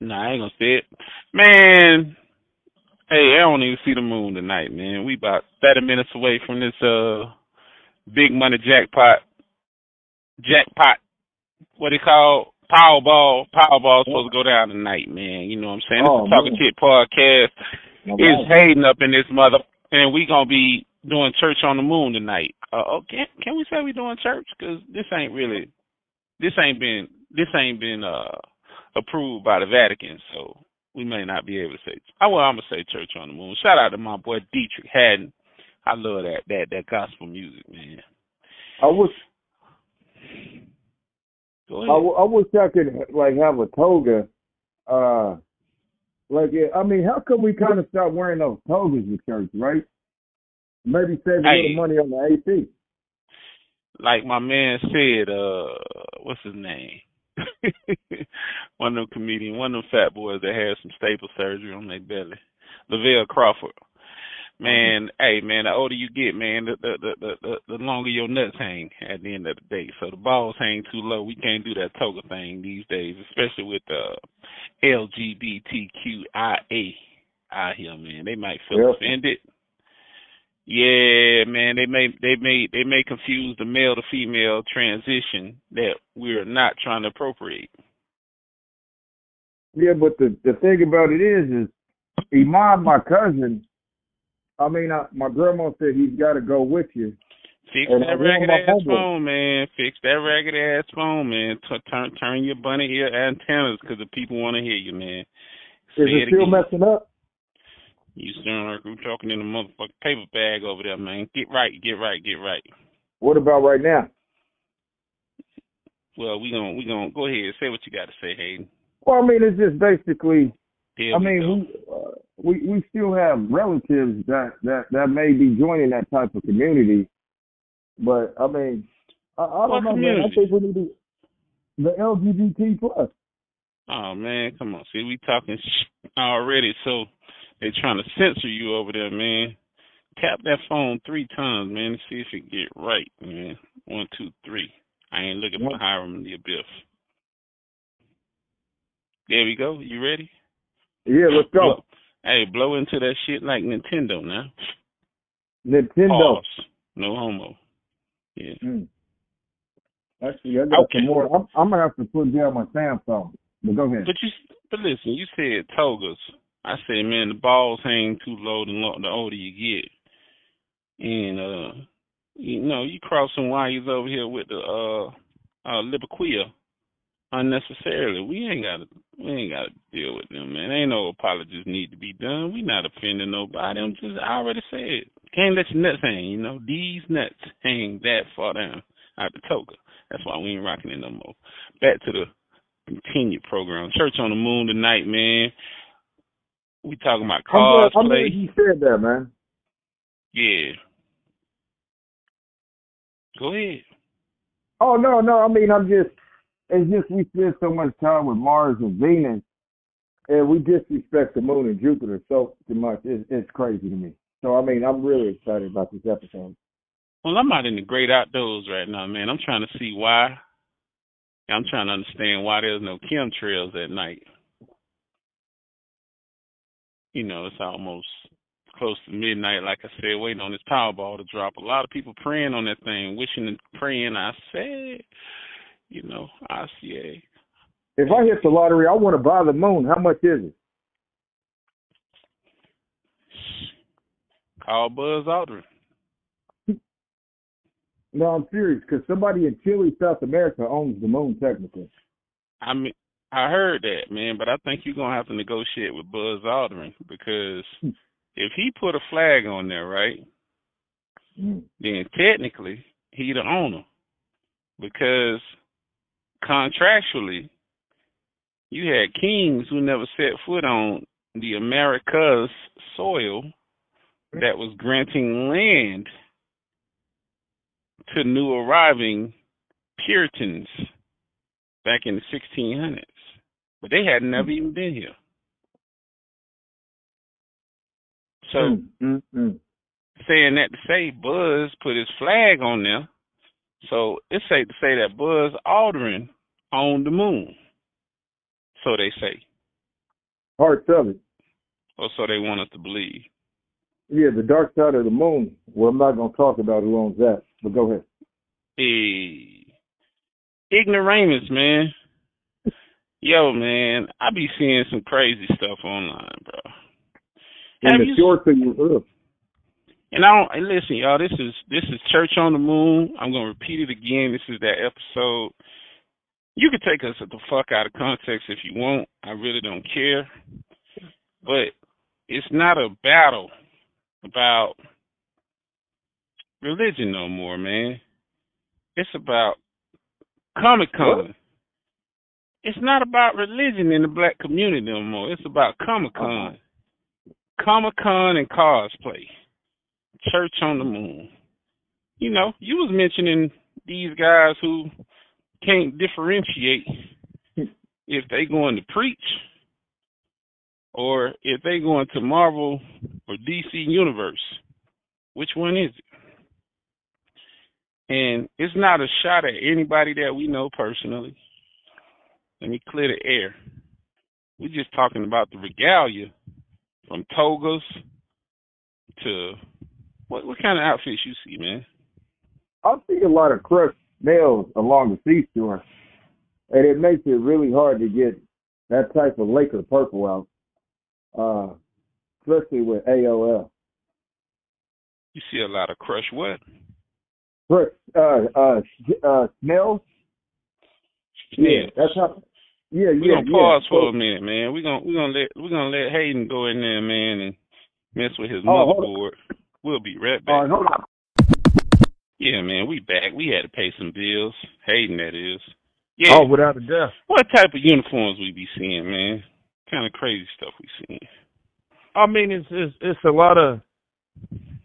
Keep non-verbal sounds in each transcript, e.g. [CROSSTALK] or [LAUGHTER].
Nah, I ain't gonna say it. Man, hey, I don't even see the moon tonight, man. We about thirty minutes away from this uh big money jackpot. Jackpot. What it called? Powerball. Powerball supposed to go down tonight, man. You know what I'm saying? Oh, this is Talking. Chit podcast. It's hating up in this mother, and we gonna be doing church on the moon tonight. Uh, oh, can can we say we doing church? Cause this ain't really, this ain't been, this ain't been uh approved by the Vatican, so we may not be able to say. I well, I'm gonna say church on the moon. Shout out to my boy Deitrick Haddon. I love that that that gospel music, man. I wish Go I, I wish I could like have a toga. Uh, like yeah, I mean, how come we kind of start wearing those togas in church, right? Maybe save a Hey. little money on the AC. like my man said, uh, what's his name? [LAUGHS] one of them comedian, one of them fat boys that had some staple surgery on their belly. Lavelle Crawford. Man, hey man, the older you get, man, the the, the the the the longer your nuts hang at the end of the day. So the balls hang too low. We can't do that toga thing these days, especially with uh LGBTQIA out here, man. They might feel Yep. offended. Yeah, man, they may they may they may confuse the male to female transition that we're not trying to appropriate. Yeah, but the the thing about it is, is Iman, my cousin. I mean, I, my grandma said he's got to go with you. Fix And that ragged ass phone, man. Fix that ragged ass phone, man. T- turn turn your bunny ear antennas because the people want to hear you, man. Say Is it still again. messing up? You sound like we're talking in a motherfucking paper bag over there, man. Get right, get right, get right. What about right now? Well, we gonna we gonna go ahead. And say what you got to say, Hayden. Well, I mean, it's just basically. There I mean, we, uh, we we still have relatives that that that may be joining that type of community, but I mean, I, I don't know, man. I think we need to the LGBT plus. Oh man, come on. See, we talking already, so they trying to censor you over there, man. Tap that phone three times, man, and see if it get right, man. One, two, three. I ain't looking for Hiram the Abyss. There we go. You ready? Yeah, let's go. Blow- Hey, blow into that shit like Nintendo now. Nintendo. Pause. No homo. Yeah. Mm. Actually, I got Okay. some more. I'm, I'm gonna have to put down my Samsung. But go ahead. But you, but listen, you said togas. I said, man, the balls hang too low the, lo- the older you get, and uh, you know, you cross some wires over here with the uh, uh, Libiquia unnecessarily. We ain't got to, we ain't got to deal with them, man. Ain't no apologies need to be done. We not offending nobody. I'm just, I already said, can't let your nuts hang. You know, these nuts hang that far down out the toga. That's why we ain't rocking it no more. Back to the continued program. Church on the Moon tonight, man. We talking about glad, I'm glad you said that, man. Yeah. Go ahead. Oh no, no. I mean, I'm just. It's just we spend so much time with Mars and Venus, and we disrespect the Moon and Jupiter so much. It's, it's crazy to me. So I mean, I'm really excited about this episode. Well, I'm out in the great outdoors right now, man. I'm trying to see why. I'm trying to understand why there's no chemtrails at night. You know, it's almost close to midnight, like I said, waiting on this Powerball to drop. A lot of people praying on that thing, wishing and praying. I said, you know, I ICA. If I hit the lottery, I want to buy the Moon. How much is it? Call Buzz Aldrin. No, I'm serious because somebody in Chile, South America, owns the Moon technically. I mean, I heard that, man, but I think you're gonna have to negotiate with Buzz Aldrin because if he put a flag on there, right, Mm. then technically he the owner because contractually you had kings who never set foot on the Americas soil that was granting land to new arriving Puritans back in the 1600s, but they had never even been here. So Mm, mm, mm. saying that to say Buzz put his flag on there. So it's safe to say that Buzz Aldrin owned the moon. So they say. Parts of it. Or so they want us to believe. Yeah, the dark side of the moon. Well, I'm not gonna talk about who owns that, but go ahead. Hey, ignoramus, man. Yo, man, I be seeing some crazy stuff online, bro. And Have the you- short of your ugh. And I don't and listen, y'all. This is this is Church on the Moon. I'm gonna repeat it again. This is that episode. You can take us the fuck out of context if you want. I really don't care. But it's not a battle about religion no more, man. It's about Comic Con. It's not about religion in the black community no more. It's about Comic Con. Uh-huh. Comic Con and cosplay. Church on the Moon. You know, you was mentioning these guys who can't differentiate if they going to preach or if they going to Marvel or DC Universe. Which one is it? And it's not a shot at anybody that we know personally. Let me clear the air. We're just talking about the regalia from togas to what what kind of outfits you see, man? I see a lot of crushed nails along the seashore, and it makes it really hard to get that type of Laker purple out, uh, especially with AOL. You see a lot of crush what? Crushed, uh, uh, uh, snails. Yeah. that's how. Yeah, We're yeah, gonna pause yeah. for a minute, man. We're gonna we're gonna let we're gonna let Hayden go in there, man, and mess with his Oh, motherboard. We'll be right back. right, hold on. Yeah, man, we back. We had to pay some bills. Hayden, that is. Yeah. Oh, without a doubt. What type of uniforms we be seeing, man? Kind of crazy stuff we seeing. I mean, it's it's, it's a lot of.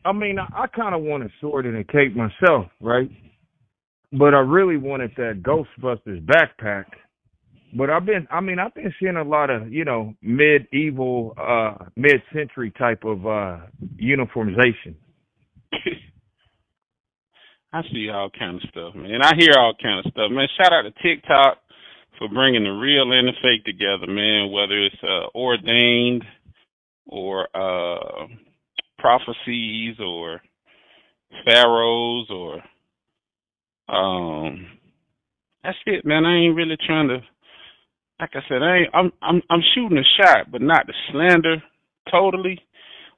I mean, I, I kind of want a sword and a cape myself, right? But I really wanted that Ghostbusters backpack. But I've been, I mean, I've been seeing a lot of, you know, medieval, uh, mid-century type of uh uniformization. [LAUGHS] I see all kind of stuff, man. I hear all kind of stuff, man. Shout out to TikTok for bringing the real and the fake together, man. Whether it's uh, ordained or uh, prophecies or pharaohs or um, that's it, man. I ain't really trying to. Like I said, I ain't, I'm I'm I'm shooting a shot, but not to slander totally.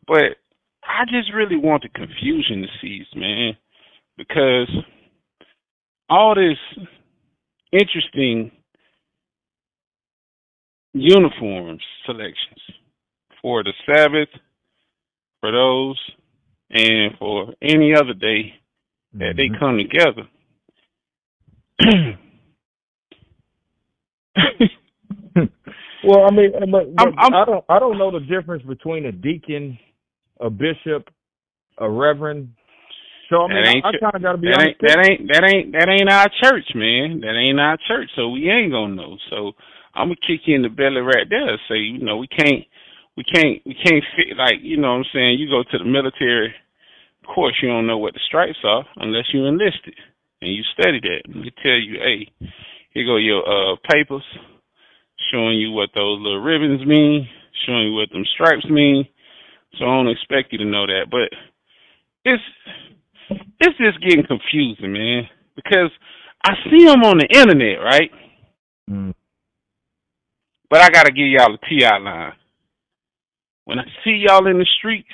But I just really want the confusion to cease, man because all this interesting uniforms selections for the Sabbath, for those, and for any other day that they come together. [COUGHS] Well, I mean, uh, but, but I'm- I'm- I don't, I don't know the difference between a deacon, a bishop, a reverend. So I mean, That ain't I, I kind of got to be that honest. ain't that ain't that ain't that ain't our church, man. That ain't our church, so we ain't gonna know. So I'm gonna kick you in the belly right there. and Say, you know, we can't, we can't, we can't fit like, you know, what I'm saying. You go to the military, of course, you don't know what the stripes are unless you enlisted and you study that. And they tell you, hey, here go your uh papers, showing you what those little ribbons mean, showing you what them stripes mean. So I don't expect you to know that, but it's it's just getting confusing, man. Because I see them on the internet, right? Mm. But I gotta give y'all a TI line. When I see y'all in the streets,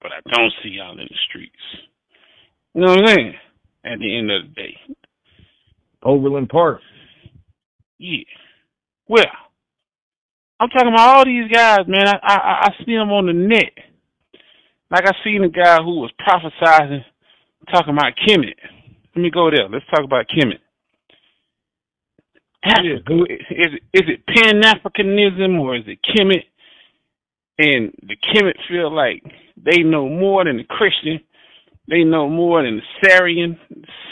but I don't see y'all in the streets. You know what I'm saying? At the end of the day. Overland Park. Yeah. Well, I'm talking about all these guys, man. I I, I see them on the net. Like I seen a guy who was prophesizing, talking about Kemet. Let me go there. Let's talk about Kemet. Is it is it Pan Africanism or is it Kemet? And the Kemet feel like they know more than the Christian. They know more than the Syrian.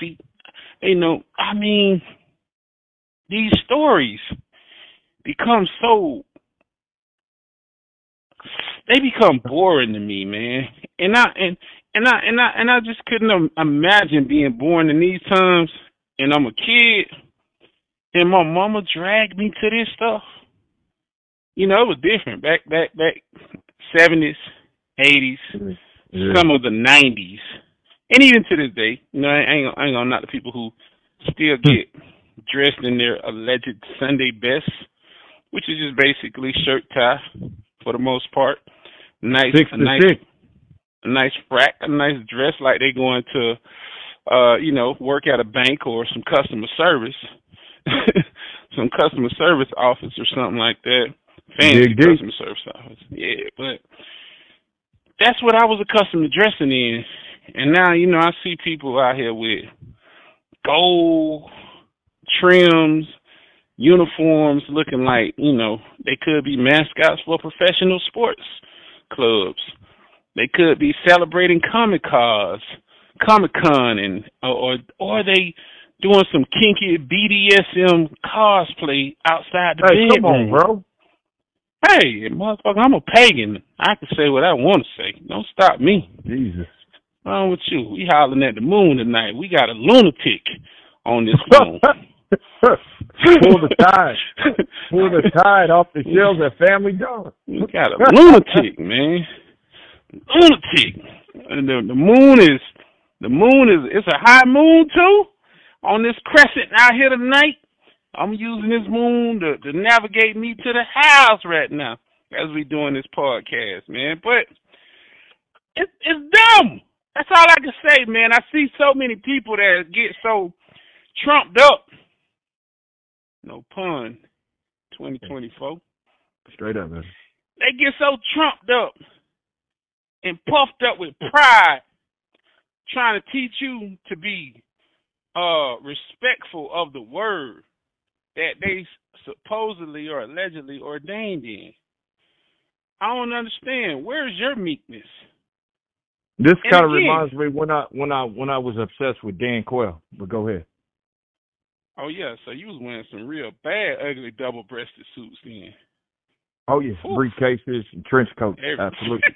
See, they know. I mean, these stories become so they become boring to me, man. And I and and I and I and I just couldn't im- imagine being born in these times. And I'm a kid, and my mama dragged me to this stuff. you know, it was different back back back seventies, eighties, mm-hmm. Yeah. some of the nineties, and even to this day. You know, I ain't gonna, I ain't gonna knock the people who still get dressed in their alleged Sunday best, which is just basically shirt tie for the most part. Nice, Six a nice, six. a nice frack, a nice dress like they going to, uh, you know, work at a bank or some customer service, [LAUGHS] some customer service office or something like that. Fancy customer service office, yeah. But that's what I was accustomed to dressing in, and now you know I see people out here with gold trims, uniforms, looking like you know they could be mascots for professional sports clubs. They could be celebrating Comic Cons, Comic Con, and or or they doing some kinky BDSM cosplay outside the Hey, come on, bro. Hey, motherfucker, I'm a pagan. I can say what I want to say. Don't stop me. Jesus. What's wrong with you? We hollering at the moon tonight. We got a lunatic on this phone. [LAUGHS] Pull the tide. Pull the tide off the shelves at Family Dollar. We got a lunatic, man. Lunatic. And the, the moon is the moon is it's a high moon too on this crescent out here tonight. I'm using this moon to, to navigate me to the house right now as we doing this podcast, man. But it's it's dumb. That's all I can say, man. I see so many people that get so trumped up. No pun. 2024 Straight up, man. they get so trumped up and puffed up with pride trying to teach you to be uh respectful of the word that they supposedly or allegedly ordained in. I don't understand. Where's your meekness? This kind of reminds me when I when I when I was obsessed with Dan Quayle. But go ahead. Oh yeah, so you was wearing some real bad, ugly double breasted suits then. Oh yeah, Oof. briefcases and trench coats. Every- Absolutely.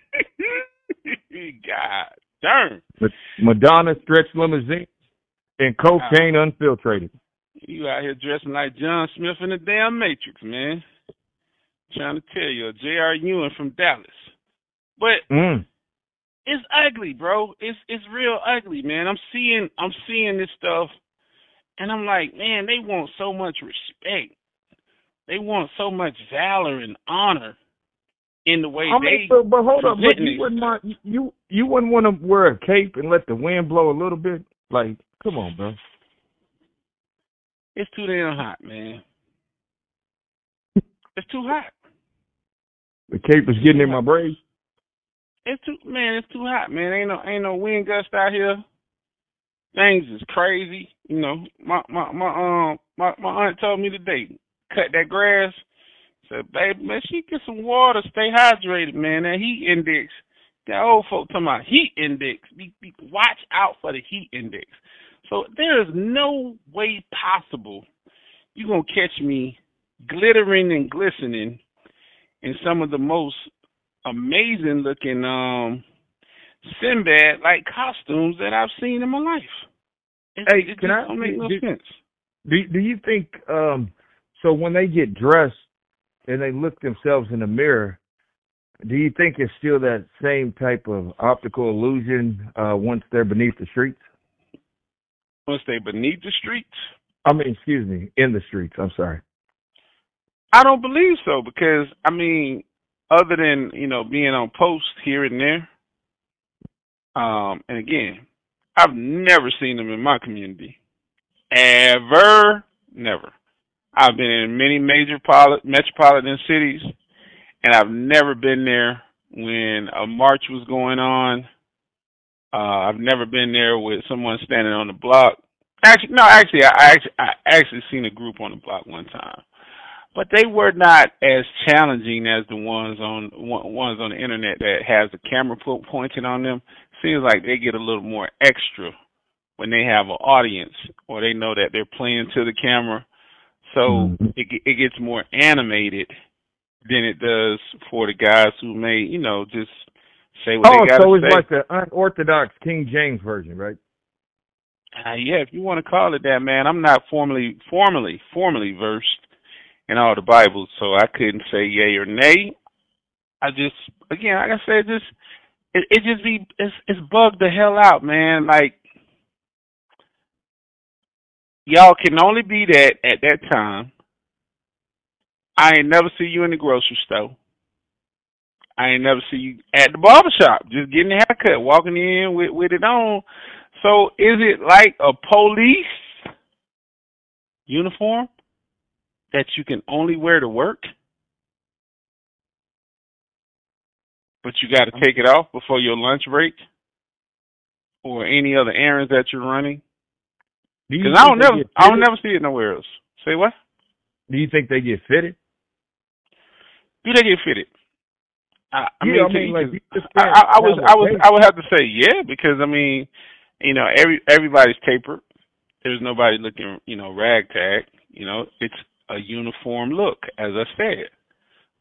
[LAUGHS] God darn. But Madonna stretch limousine and cocaine unfiltrated. You out here dressing like John Smith in the damn Matrix, man. Trying to tell you, J.R. Ewing from Dallas. But Mm. it's ugly, bro. It's it's real ugly, man. I'm seeing I'm seeing this stuff, and I'm like, man, they want so much respect. They want so much valor and honor in the way I mean, they. but, but hold up, but you wouldn't mind, you you wouldn't want to wear a cape and let the wind blow a little bit? Like, come on, bro. It's too damn hot, man. It's too hot. The cape is getting in my braids. It's too man, it's too hot, man. Ain't no ain't no wind gust out here. Things is crazy. You know, my my my um my my aunt told me today, cut that grass. Said, baby, man, she get some water, stay hydrated, man. That heat index. That old folk talking about heat index. Be, be, watch out for the heat index. So there is no way possible you're gonna catch me glittering and glistening in some of the most amazing looking um Sinbad like costumes that I've seen in my life. Hey, it can I- don't make no do- sense. Do do you think um so when they get dressed and they look themselves in the mirror, do you think it's still that same type of optical illusion uh once they're beneath the streets? Once they beneath the streets, I mean, excuse me, in the streets. I'm sorry. I don't believe so because I mean, other than you know being on post here and there, um, and again, I've never seen them in my community, ever, never. I've been in many major poli- metropolitan cities, and I've never been there when a march was going on. Uh, I've never been there with someone standing on the block. Actually, no, actually, I, I actually, I actually seen a group on the block one time but they were not as challenging as the ones on one- ones on the internet that has the camera po- pointed on them. Seems like they get a little more extra when they have an audience or they know that they're playing to the camera. So Mhm. it it gets more animated than it does for the guys who may, you know, just say what Oh, they got so to it's say. like the unorthodox King James version, right? Uh, yeah, if you want to call it that, man. I'm not formally, formally, formally versed in all the Bibles, so I couldn't say yay or nay. I just, again, like I said, just it, it just be it's it's bugged the hell out, man. Like y'all can only be that at that time. I ain't never see you in the grocery store. I ain't never see you at the barber shop, just getting a haircut, walking in with with it on. So is it like a police uniform that you can only wear to work? But you got to um, take it off before your lunch break or any other errands that you're running. Because I don't never, I don't never see it nowhere else. Say what? Do you think they get fitted? Do they get fitted? I, I Yeah, mean, I to mean, like, just I, I, I was, have was. I would have to say yeah, because I mean, you know, every everybody's tapered. There's nobody looking, you know, ragtag. You know, it's a uniform look, as I said.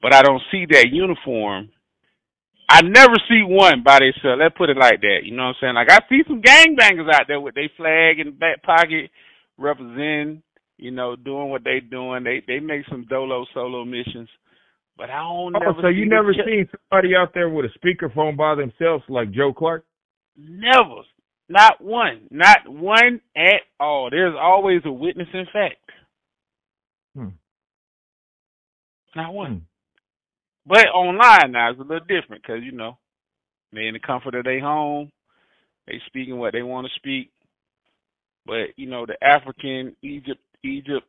But I don't see that uniform. I never see one by themselves. Let's put it like that. You know what I'm saying? Like I see some gangbangers out there with their flag in the back pocket, representing, you know, doing what they doing. They they make some dolo solo missions. But I don't Oh, never so you never seen somebody out there with a speakerphone by themselves like Joe Clark? Never. Not one. Not one at all. There's always a witness in fact. Hmm. Not one. Hmm. But online now it's a little different because, you know, they in the comfort of their home. They speaking what they want to speak. But, you know, the African Egypt Egypt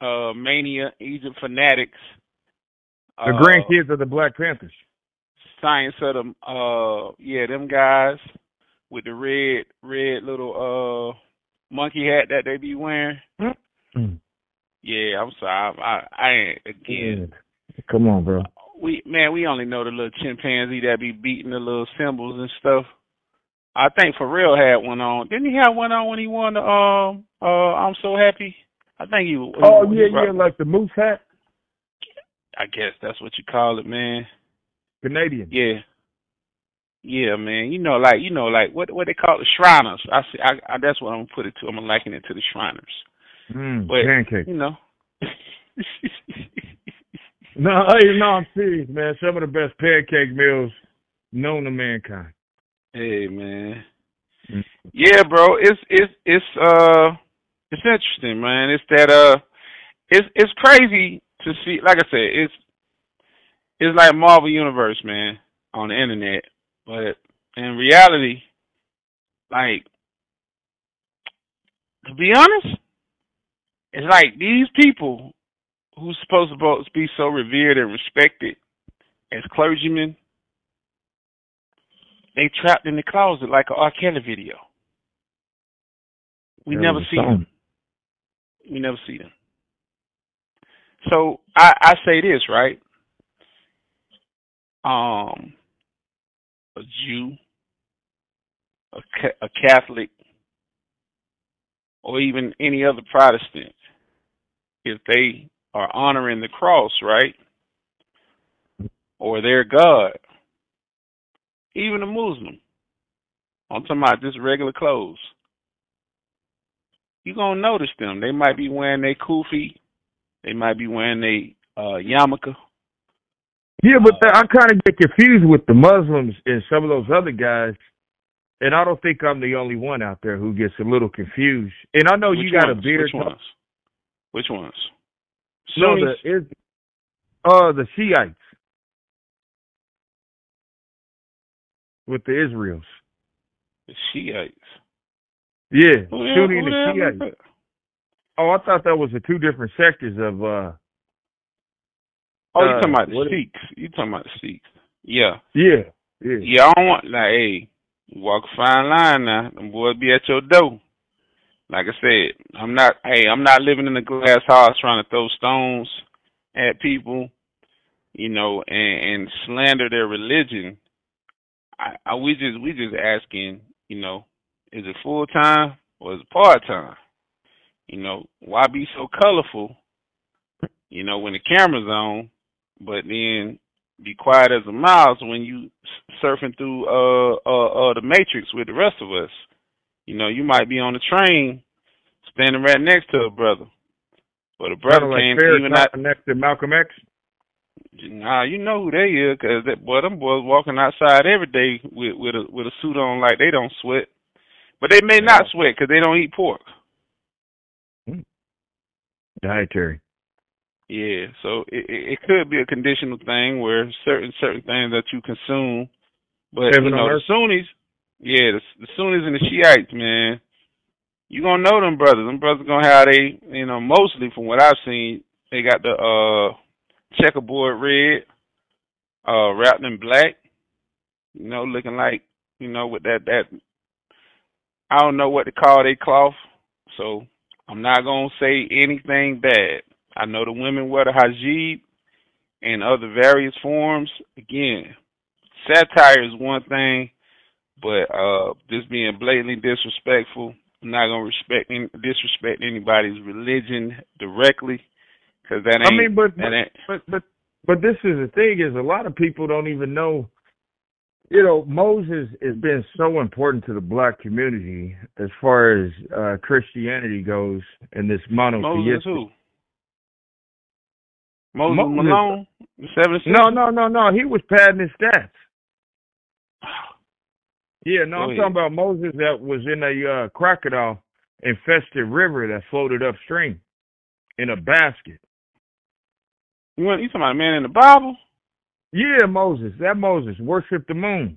uh mania, Egypt fanatics. The uh, grandkids of the Black Panthers. science of them uh yeah them guys with the red red little uh monkey hat that they be wearing Mm. yeah i'm sorry i i, I ain't again Yeah. Come on, bro. we man we only know the little chimpanzee that be beating the little symbols and stuff i think Pharrell had one on didn't he have one on when he won the um uh i'm so happy i think he, he Oh he yeah, yeah, like the moose hat, i guess that's what you call it man Canadian. Yeah. Yeah, man. You know, like you know, like what what they call the Shriners. I see. I, I that's what I'm gonna put it to. I'm gonna liken it to the Shriners. Mm, But- pancake. You know. [LAUGHS] No, hey, no, I'm serious, man. Some of the best pancake meals known to mankind. hey, man. Mm. Yeah, bro. It's it's it's uh it's interesting, man. It's that uh it's it's crazy to see. Like I said, it's it's like Marvel Universe, man, on the internet. But in reality, like to be honest, it's like these people who's supposed to be so revered and respected as clergymen, they trapped in the closet like a R. Kelly video. We That never see them. We never see them. So I, I say this right. Um, a Jew, a, a Catholic, or even any other Protestant, if they are honoring the cross, right, or their God, even a Muslim, I'm talking about just regular clothes. You're gonna notice them. They might be wearing their kufi, they might be wearing a uh, yarmulke. Yeah, but the, I kind of get confused with the Muslims and some of those other guys, and I don't think I'm the only one out there who gets a little confused. And I know you got ones? a beard. Which ones? Which ones? No, Sunnis? the is uh the Shiites with the Israels. The Shiites. Yeah, Who the Sunni and the Shiites. Oh, I thought that was the two different sectors of uh Oh, you Uh, talking about the Sikhs? You talking about the Sikhs? Yeah, yeah, yeah. yeah. I don't want like, hey, walk a fine line now. Them boys be at your door. Like I said, I'm not. Hey, I'm not living in a glass house trying to throw stones at people, you know, and, and slander their religion. I, I we just we just asking, you know, is it full time or is it part time? You know, why be so colorful? You know, when the camera's on, but then be quiet as a mouse when you surfing through uh uh uh the matrix with the rest of us. You know, you might be on the train standing right next to a brother. But a brother like Farrakhan even out. next to Malcolm X. Nah, you know who they is, cause that boy, them boys walking outside every day with with a with a suit on like they don't sweat, but they may not sweat because they don't eat pork. Dietary. Yeah, so it, it could be a conditional thing where certain certain things that you consume, but Heaven you know the. Sunnis, yeah, the, the Sunnis and the Shiites, man, you gonna know them brothers. Them brothers gonna have they, you know, mostly from what I've seen, they got the uh checkerboard red, uh wrapped in black, you know, looking like, you know, with that that I don't know what to call they cloth, so I'm not gonna say anything bad. I know the women wear the hijab and other various forms. Again, satire is one thing, but uh just being blatantly disrespectful, I'm not gonna respect any, disrespect anybody's religion directly, because that ain't. I mean, but ain't. but but but this is the thing is a lot of people don't even know. You know, Moses has been so important to the black community as far as uh Christianity goes, and this Moses who? Moses, Malone. No, no, no, no. He was padding his stats. [SIGHS] Yeah, no, Go I'm ahead. talking about Moses that was in a uh, crocodile infested river that floated upstream in a basket. You want you talking about a man in the Bible? Yeah, Moses. That Moses worshiped the moon.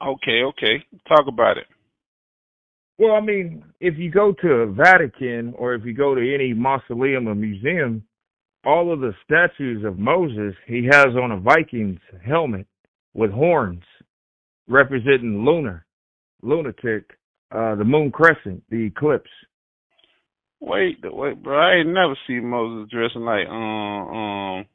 Okay, okay. Talk about it. Well, I mean, if you go to a Vatican or if you go to any mausoleum or museum, all of the statues of Moses, he has on a Viking's helmet with horns representing lunar, lunatic, uh, the moon crescent, the eclipse. Wait, wait, bro. I ain't never seen Moses dressing like um um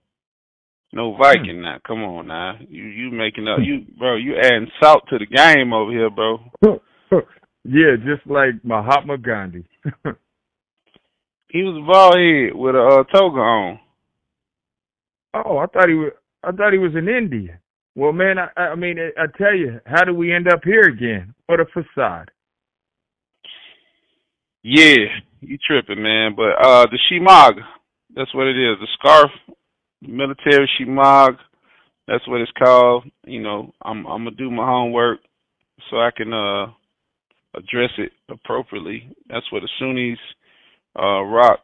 no Viking. Now, come on, now. You you making up you bro? You adding salt to the game over here, bro. [LAUGHS] yeah, just like Mahatma Gandhi. [LAUGHS] He was a bald head with a uh, toga on. oh, I thought he was. I thought he was in India. Well, man, I, I mean, I, tell you, how do we end up here again? What a facade. Yeah, you tripping, man. But uh the shemag, that's what it is. The scarf, military shemag. That's what it's called. You know, I'm I'm gonna do my homework so I can uh address it appropriately. That's what the Sunnis uh rock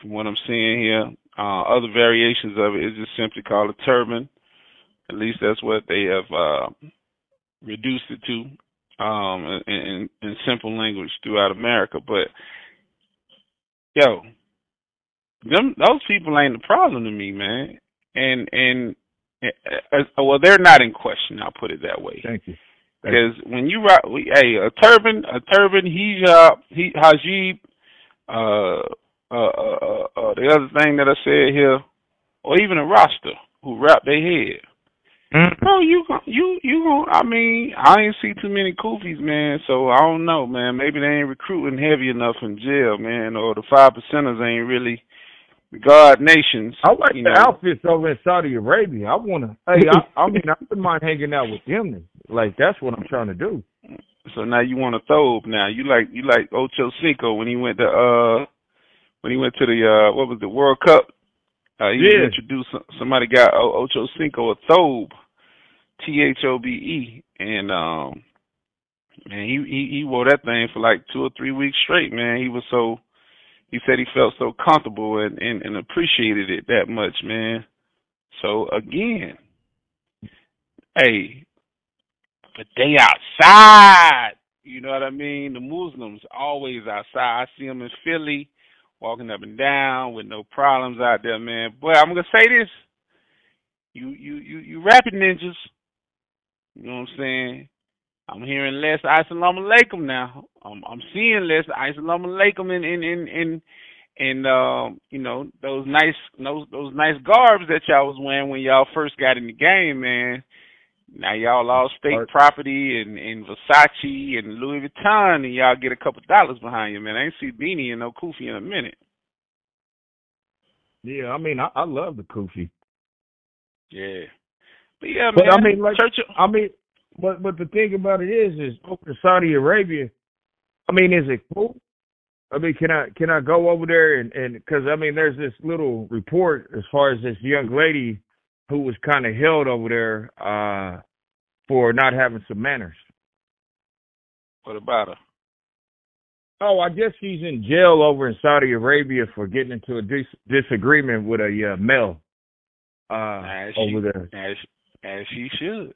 from what I'm seeing here. Uh other variations of it is just simply called a turban. At least that's what they have uh reduced it to um in, in, in simple language throughout America. But yo, them those people ain't the problem to me, man. And and uh, uh, well, they're not in question. I'll put it that way. Thank you. Because when you rock, we, hey, a turban, a turban, hijab, he, hajib, uh, uh, uh, uh, uh, the other thing that I said here, or even a Rasta who wrap their head. Mm. Bro, you you you gon' I mean, I ain't see too many kufis, man. So I don't know, man. Maybe they ain't recruiting heavy enough in jail, man, or the five percenters ain't really God nations. I like the know. outfits over in Saudi Arabia. I want to. Hey, I, I mean, I wouldn't mind hanging out with them. Like that's what I'm trying to do. So now you want to throw now. You like you like Ocho Cinco when he went to uh when he went to the uh what was the World Cup. Uh, he Yeah. introduced. Somebody got Ocho Cinco a thobe, T H O B E, and um man he, he he wore that thing for like two or three weeks straight. Man, he was so he said he felt so comfortable and and, and appreciated it that much, man. So again, hey, but they outside. You know what I mean? The Muslims always outside. I see them in Philly, walking up and down with no problems out there, man. Boy, I'm gonna say this: you you you you rapping ninjas. You know what I'm saying? I'm hearing less Assalamu alaikum now. I'm I'm seeing less Assalamu alaikum in in in in in um you know those nice those those nice garbs that y'all was wearing when y'all first got in the game, man. Now y'all all state Art. property and, and Versace and Louis Vuitton and y'all get a couple dollars behind you, man. I ain't see Beanie and no Kufi in a minute. Yeah, I mean, I, I love the kufi. Yeah. But yeah, But man. I mean, like- Churchill I mean, but but the thing about it is, is over to Saudi Arabia. I mean, is it cool? I mean, can I can I go over there and and because I mean, there's this little report as far as this young lady who was kind of held over there uh for not having some manners. What about her? Oh, I guess she's in jail over in Saudi Arabia for getting into a dis- disagreement with a uh, male uh, As over she, there. as as she should.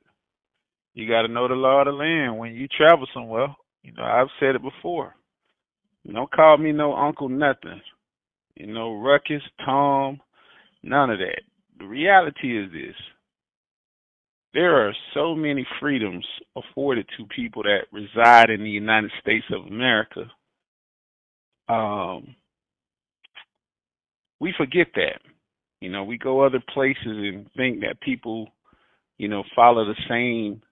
You got to know the law of the land when you travel somewhere. You know, I've said it before. Don't call me no uncle nothing. You know, Ruckus, Tom, none of that. The reality is this. There are so many freedoms afforded to people that reside in the United States of America. Um, we forget that. You know, we go other places and think that people, you know, follow the same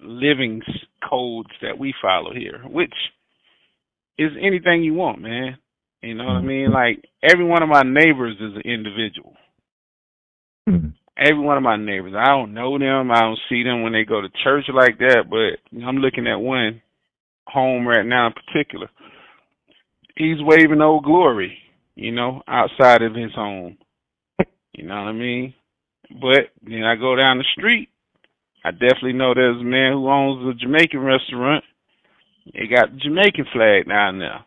living codes that we follow here, which is anything you want, man. You know what I mean? Like every one of my neighbors is an individual. Mhm. Every one of my neighbors. I don't know them. I don't see them when they go to church like that, but I'm looking at one home right now in particular. He's waving old glory, you know, outside of his home. You know what I mean? But then I go down the street. I definitely know there's a man who owns a Jamaican restaurant. They got the Jamaican flag down there.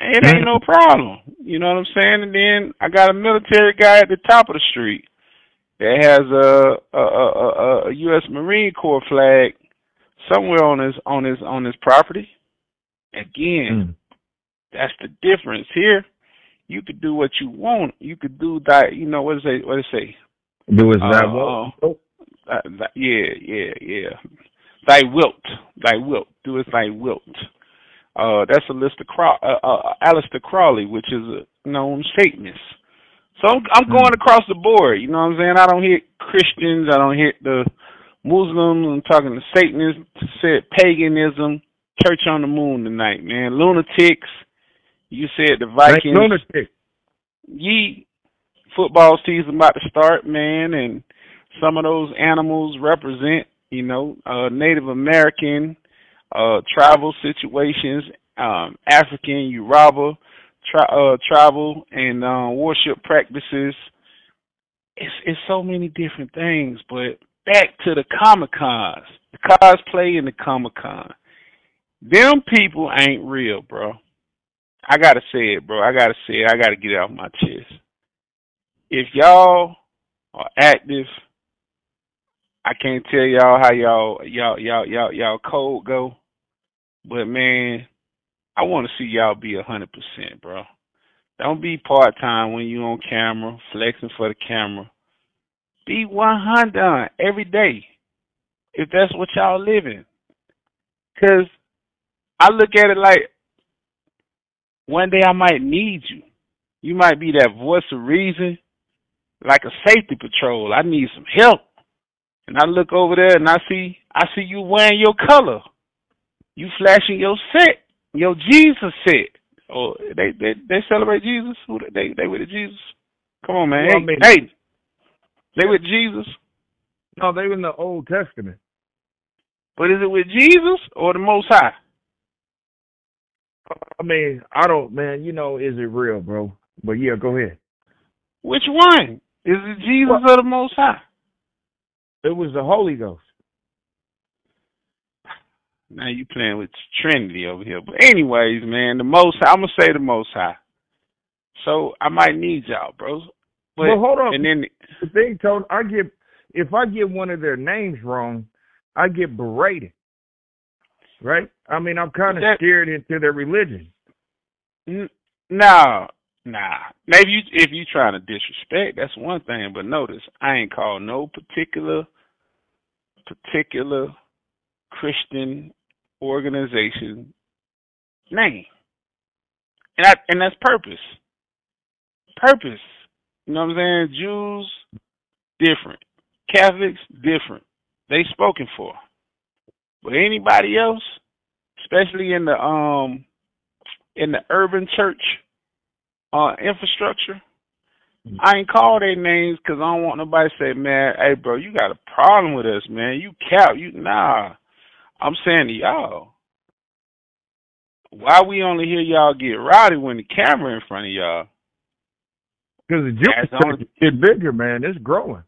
And it ain't no problem. You know what I'm saying? And then I got a military guy at the top of the street that has a a, a, a, a U.S. Marine Corps flag somewhere on his on his on his property. Again, Mm. that's the difference here. You could do what you want. You could do that. You know what it what it say? Do as that Uh, well? Uh, th- yeah, yeah, yeah. Thy wilt, thy wilt, do as thy wilt. Uh, that's a list of Craw- uh, uh, Aleister Crowley, which is a known Satanist. So I'm, I'm Hmm. going across the board. You know what I'm saying? I don't hit Christians. I don't hit the Muslims. I'm talking to Satanists, said paganism, church on the moon tonight, man. Lunatics. You said the Vikings Lunatic. ye football season about to start, man, and some of those animals represent, you know, uh Native American uh tribal situations, um African Yoruba uh tribal and uh, worship practices. It's it's so many different things, but back to the Comic Cons. The cosplay and the Comic Con. Them people ain't real, bro. I gotta say it, bro. I gotta say it. I gotta get it off my chest. If y'all are active, I can't tell y'all how y'all y'all y'all y'all y'all code go, but man, I want to see y'all be a hundred percent, bro. Don't be part time when you on camera, flexing for the camera. Be one hundred every day, if that's what y'all living. Cause I look at it like one day I might need you. You might be that voice of reason, like a safety patrol. I need some help. And I look over there and I see I see you wearing your color. You flashing your set, your Jesus set. Oh, they they they celebrate Jesus. Who they they, with the Jesus? Come on, man. Well, hey, hey, they with Jesus. No, they were in the Old Testament. But is it with Jesus or the Most High? I mean, I don't, man. You know, is it real, bro? But yeah, go ahead. Which one? Is it Jesus or the Most High? It was the Holy Ghost. Now you playing with Trinity over here. But anyways, man, the most I'm gonna say the most high. So I might need y'all, bros. But Well, hold on. and then The thing, told I get if I get one of their names wrong, I get berated. Right? I mean, I'm kind of That- scared into their religion. n- nah, nah. Maybe you, if you trying to disrespect, that's one thing. But notice, I ain't called no particular particular Christian organization name, and I and that's purpose. Purpose. You know what I'm saying? Jews different, Catholics different. They spoken for. But anybody else, especially in the um in the urban church uh infrastructure, I ain't call their names because I don't want nobody to say, man, hey bro, you got a problem with us, man. You cap, you nah. I'm saying to y'all, why we only hear y'all get rowdy when the camera in front of y'all? Because the Jewish That's only- getting bigger, man. It's growing.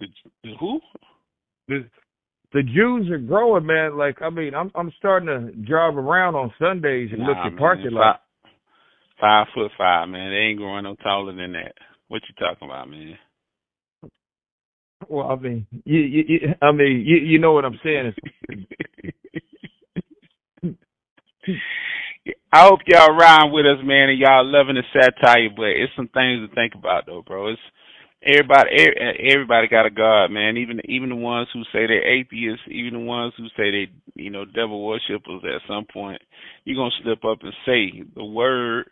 The, who? The, the Jews are growing, man. Like I mean, I'm I'm starting to drive around on Sundays and look at man, parking lots. Five foot five, man. They ain't growing no taller than that. What you talking about, man? Well, I mean, you, you, you I mean, you, you know what I'm saying? [LAUGHS] I hope y'all rhyme with us, man, and y'all loving the satire. But it's some things to think about, though, bro. It's everybody. Everybody got a God, man. Even even the ones who say they're atheists, even the ones who say they, you know, devil worshippers. At some point, you're gonna slip up and say the word.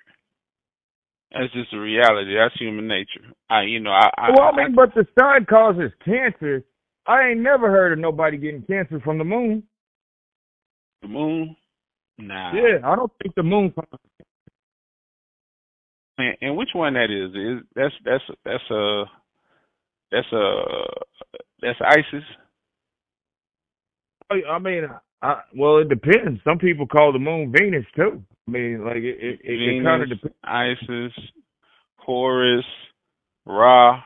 That's just a reality. That's human nature. I, you know, I. I well, I mean, but the sun causes cancer. I ain't never heard of nobody getting cancer from the moon. the moon. Nah. Yeah, I don't think the moon. And, and which one that is? Is that's that's that's a that's a that's Isis. I I mean, I, well, it depends. Some people call the moon Venus too. I mean, like it, it, it, it kind of depends. Isis, Horus, Ra,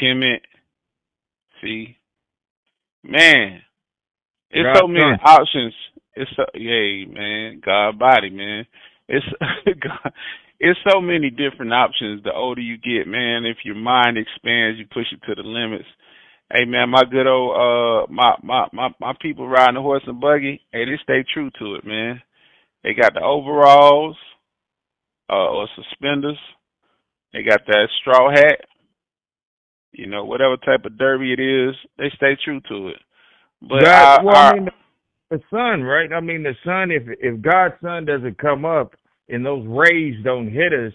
Kemet. See, man, it's God's so many son. options. It's so yay, man. God body, man. It's [LAUGHS] God. It's so many different options. The older you get, man, if your mind expands, you push it to the limits. Hey man, my good old uh my my my my people riding the horse and buggy, hey, they stay true to it, man. They got the overalls, uh or suspenders. They got that straw hat. You know, whatever type of derby it is, they stay true to it. But God, our- well, I mean, the, the sun, right? I mean, the sun. If if God's sun doesn't come up and those rays don't hit us,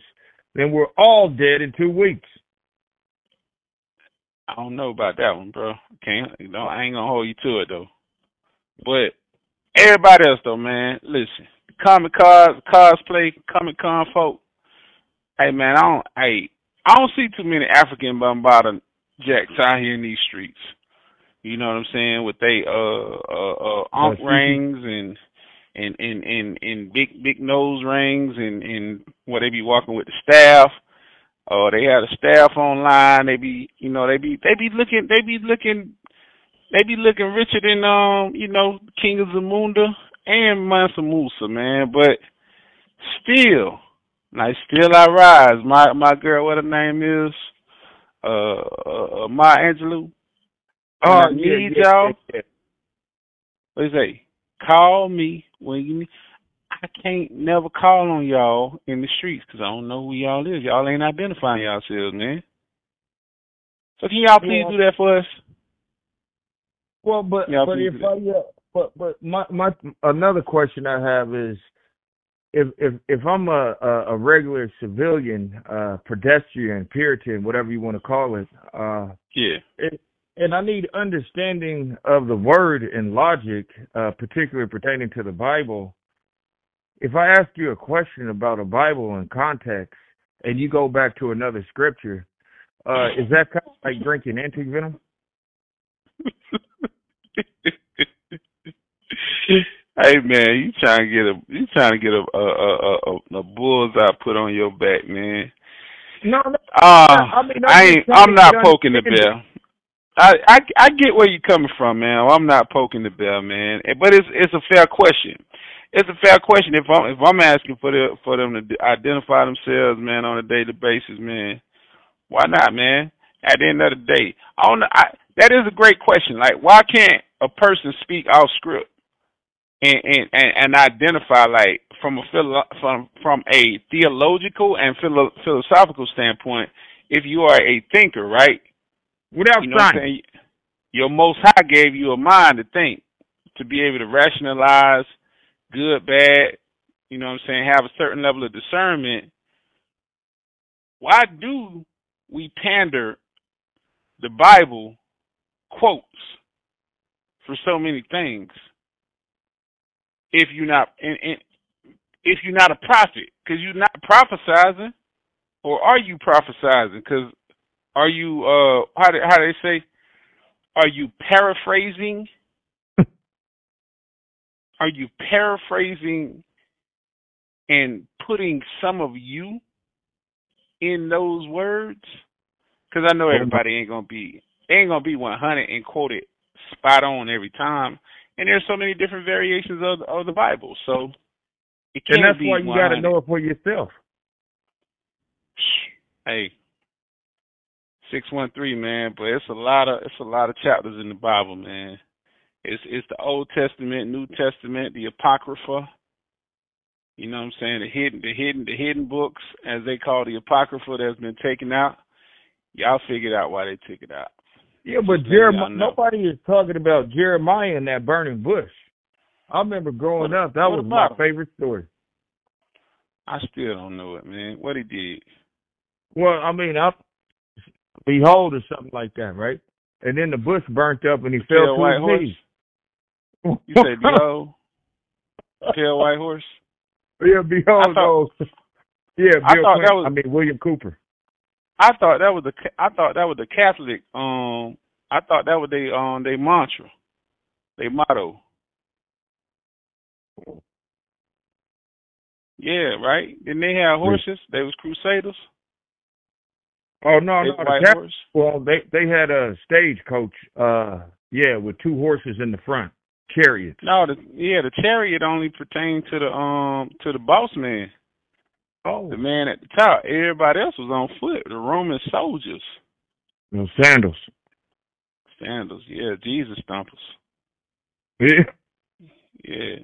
then we're all dead in two weeks. I don't know about that one, bro. Can't don't I ain't gonna hold you to it though. But everybody else though, man, listen. Comic cars cosplay, Comic Con folk. Hey man, I don't hey I don't see too many African Bombada jacks out here in these streets. You know what I'm saying? With they uh uh uh ankh rings and and and and and big big nose rings and and what they be walking with the staff. Uh, they had a staff online. They be, you know, they be, they be looking, they be looking, they be looking richer than, um, you know, King of Zamunda and Mansa Musa, man. But still, like, still I rise. My my girl, what her name is, uh, uh, uh Angelou. Oh, I need y'all. What they say? Call me when you need. I can't never call on y'all in the streets because I don't know who y'all is. Y'all ain't identifying yourselves, man. So can y'all please Yeah. do that for us? Well, but but if. I yeah, but but my my another question I have is if if if I'm a a, a regular civilian, uh, pedestrian, Puritan, whatever you want to call it, uh, Yeah. it, and I need understanding of the word and logic, uh, particularly pertaining to the Bible. If I ask you a question about a Bible in context, and you go back to another scripture, uh, is that kind of like drinking anti-venom? [LAUGHS] hey man, you trying to get a you trying to get a a a, a, a bullseye put on your back, man. No, no. Uh, I mean, I'm I ain't. I'm not poking the bell. I, I I get where you're coming from, man. I'm not poking the bell, man. But it's it's a fair question. It's a fair question. If I'm if I'm asking for the for them to identify themselves, man, on a daily basis, man, why not, man? At the end of the day, I don't. know- I, that is a great question. Like, why can't a person speak off script and and and, and identify like from a philo- from from a theological and philo- philosophical standpoint? If you are a thinker, right? Without You know what I'm saying? Your Most High gave you a mind to think, to be able to rationalize good, bad, you know what I'm saying, have a certain level of discernment. Why do we pander the Bible quotes for so many things if you're not and, and if you're not a prophet? Because you're not prophesizing or are you prophesizing? Because are you uh how do, how do they say? Are you paraphrasing are you paraphrasing and putting some of you in those words, because I know everybody ain't gonna be they ain't gonna be 100 and quote it spot on every time, and there's so many different variations of of the Bible, so it can't And that's be why you got to know it for yourself. Hey, six one three man, but it's a lot of it's a lot of chapters in the Bible, man. It's it's the Old Testament, New Testament, the Apocrypha. You know what I'm saying? The hidden the hidden the hidden books, as they call the Apocrypha that's been taken out. Y'all figured out why they took it out. Yeah, but Jeremiah, nobody is talking about Jeremiah and that burning bush. I remember growing What- up, that was my favorite story. I still don't know it, man. What he did. Well, I mean, I behold or something like that, right? And then the bush burnt up and he fell to his knees. You say behold, pale white horse. yeah, behold. I those. yeah, I Bill thought that was- I mean, William Cooper. I thought that was the I thought that was the Catholic um I thought that was they um they mantra, they motto. Yeah, right. Didn't they have horses? They was crusaders. Oh no, They no, the Cap- horse. well, they they had a stagecoach. Uh, yeah, with two horses in the front, chariots. No, the yeah, the chariot only pertained to the um to the boss man, Oh, the man at the top. Everybody else was on foot. The Roman soldiers, no sandals. sandals. Yeah, Jesus stompers. Yeah, Yeah,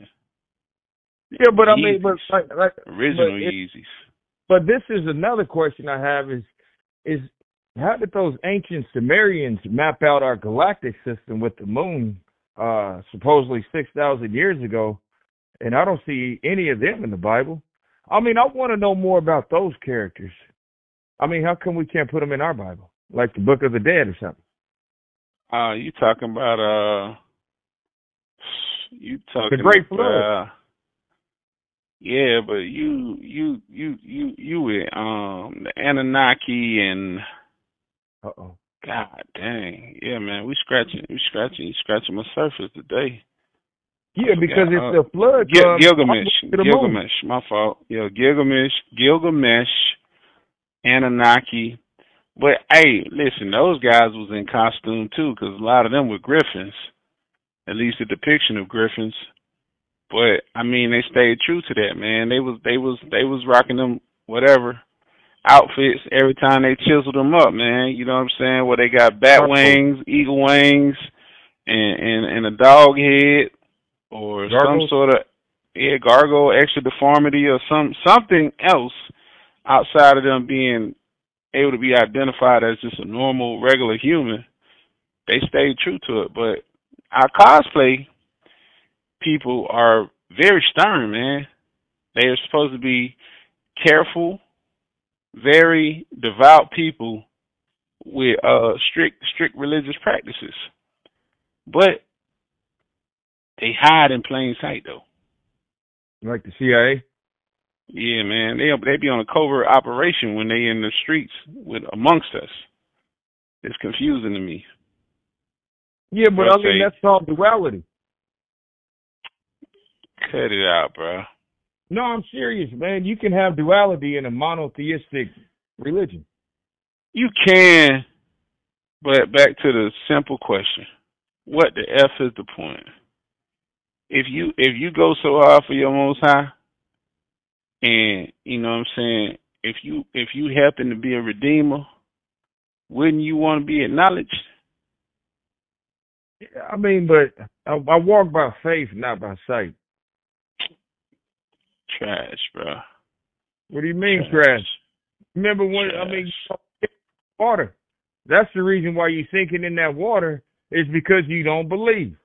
yeah, but I mean, but Yeezys. like, like original But it- Yeezys. But this is another question I have is is how did those ancient Sumerians map out our galactic system with the moon uh supposedly 6,000 years ago and I don't see any of them in the Bible. I mean, I want to know more about those characters. I mean, how come we can't put them in our Bible? Like the Book of the Dead or something. Uh, you talking about uh, you talking the Great Flood. about, yeah, but you you you you you with um the Anunnaki and Uh-oh. God dang, yeah, man, we scratching, we scratching, you scratching my surface today. Yeah, because it's uh, the flood Gil- Gilgamesh, I'm moon. Gilgamesh, my fault. Yeah, Gilgamesh, Gilgamesh, Anunnaki. But hey, listen, those guys was in costume too, because a lot of them were griffins, at least a depiction of griffins. But I mean, they stayed true to that, man. They was they was they was rocking them whatever outfits every time they chiseled them up, man. You know what I'm saying? Where they got bat wings, eagle wings, and and and a dog head, or some sort of yeah gargoyle extra deformity or some something else outside of them being able to be identified as just a normal regular human. They stayed true to it, but our cosplay people are very stern, man. They are supposed to be careful, very devout people with uh strict strict religious practices. But they hide in plain sight though. Like the CIA. Yeah, man. They they be on a covert operation when they in the streets with amongst us. It's confusing to me. Yeah, but I mean say- that's all duality. Cut it out, bro. No, I'm serious, man. You can have duality in a monotheistic religion. You can, but back to the simple question: What the f is the point? If you if you go so hard for your Most High, and you know what I'm saying, if you if you happen to be a redeemer, wouldn't you want to be acknowledged? I mean, but I, I walk by faith, not by sight. Trash, bro. What do you mean, trash? Remember when? I mean, water. That's the reason why you're sinking in that water is because you don't believe.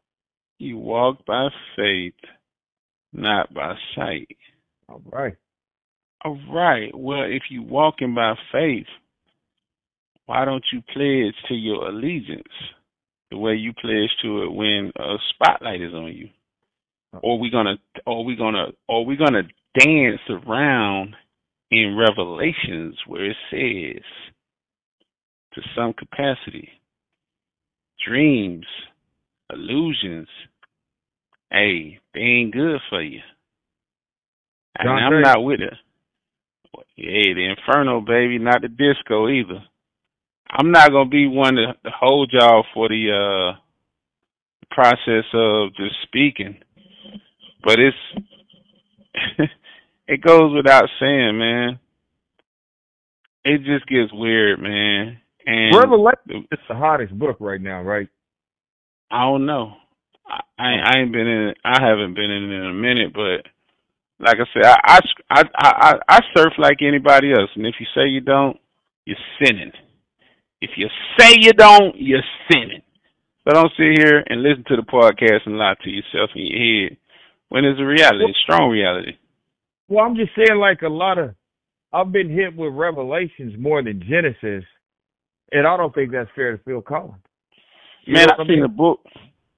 You walk by faith, not by sight. All right. All right. Well, if you walking by faith, why don't you pledge to your allegiance the way you pledge to it when a spotlight is on you? Uh-huh. Or we gonna, or we gonna, or we gonna dance around in Revelations where it says, to some capacity, dreams, illusions, hey, they ain't good for you. And I'm not with it. Hey, the Inferno, baby, not the disco either. I'm not gonna be one to, to hold y'all for the uh process of just speaking, but it's [LAUGHS] it goes without saying, man. It just gets weird, man. And Revelation is the hottest book right now, right? I don't know. I, I ain't been in. I haven't been in it in a minute, but like I said, I I I I surf like anybody else, and if you say you don't, you're sinning. If you say you don't, you're sinning. So don't sit here and listen to the podcast and lie to yourself in your head when it's a reality, a strong reality. Well, I'm just saying, like a lot of, I've been hit with revelations more than Genesis, and I don't think that's fair to Phil Collins. You Man, I've seen a book.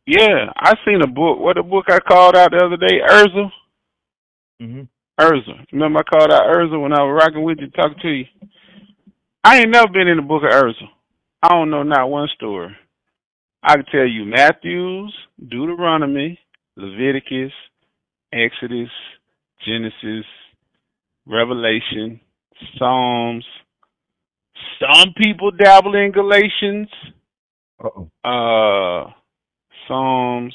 Yeah, I seen a book. What a book I called out the other day, Urza. Mm-hmm. Urza. Remember I called out Urza when I was rocking with you, talking to you. I ain't never been in the book of Urza. I don't know not one story. I can tell you Matthews, Deuteronomy, Leviticus, Exodus, Genesis, Revelation, Psalms. Some people dabble in Galatians. Uh-oh. Uh Psalms.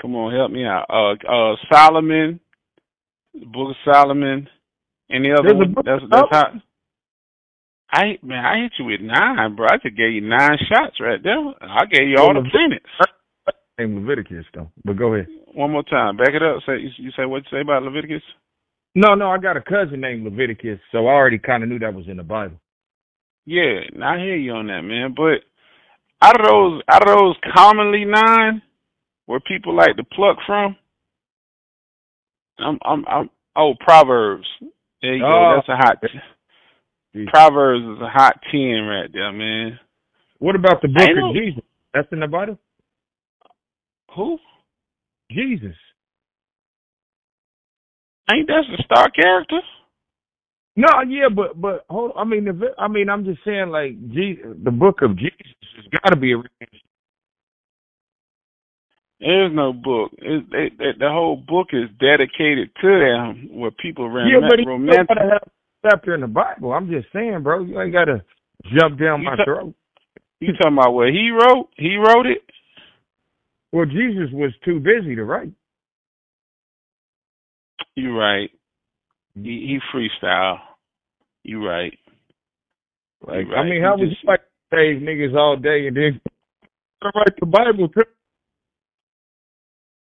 Come on, help me out. Uh uh Solomon, Book of Solomon. Any other There's one? That's that's how I man, I hit you with nine, bro. I just gave you nine shots right there. I gave you all the planets. Name Leviticus though, but go ahead. One more time, back it up. Say you say what you say about Leviticus? No, no, I got a cousin named Leviticus, so I already kind of knew that was in the Bible. Yeah, I hear you on that, man. But out of those, out of those commonly nine, where people like to pluck from, I'm, I'm, I'm. Oh, Proverbs. There you oh. go. That's a hot. Proverbs is a hot ten right there, man. What about the book of Jesus? That's in the Bible. Who? Jesus. Ain't that the star character? No, yeah, but but hold. I mean, the, I mean, I'm just saying, like, Jesus, the book of Jesus has got to be a. There's no book. It, it, it, the whole book is dedicated to them, where people rom- yeah, but romantic. Gotta have chapter in the Bible. I'm just saying, bro. You ain't got to jump down You my ta- throat. You talking about what he wrote? He wrote it. Well, Jesus was too busy to write. You right. He, he freestyle. You right. Like, right. I mean, He how just- you like save niggas all day and then write the Bible?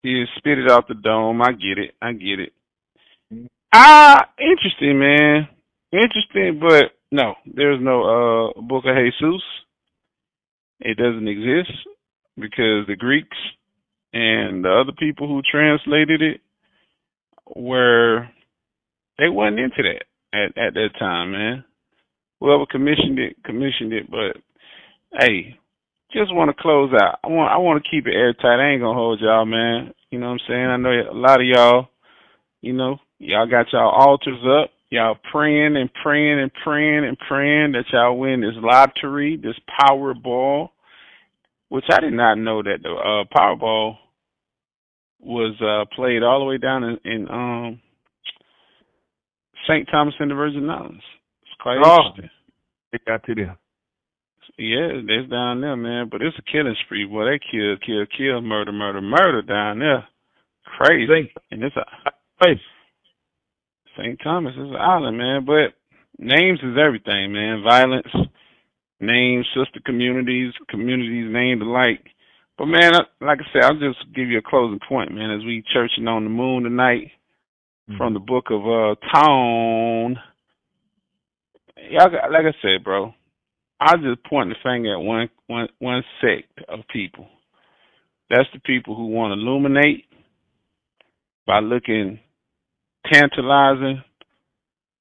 He spit it out the dome. I get it. I get it. Ah, interesting, man. Interesting, but no, there's no uh book of Jesus. It doesn't exist because the Greeks and the other people who translated it were they wasn't into that at at that time, man. Whoever commissioned it commissioned it, but hey, just want to close out. I want I want to keep it airtight. I ain't gonna hold y'all, man. You know what I'm saying? I know a lot of y'all, you know, y'all got y'all altars up. Y'all praying and praying and praying and praying that y'all win this lottery, this Powerball, which I did not know that the uh, Powerball was uh, played all the way down in, in um St. Thomas and the Virgin Islands. It's quite Oh. interesting. It got to them. Yeah, it's down there, man. But it's a killing spree, boy. They kill, kill, kill, murder, murder, murder down there. Crazy. Think, And it's a place. St. Thomas is an island, man. But names is everything, man. Violence, names, sister communities, communities named alike. But man, like I said, I'll just give you a closing point, man. As we churching on the moon tonight from the book of uh Tone. Y'all got, like I said, bro. I just point the finger at one one one sect of people. That's the people who want to illuminate by looking tantalizing.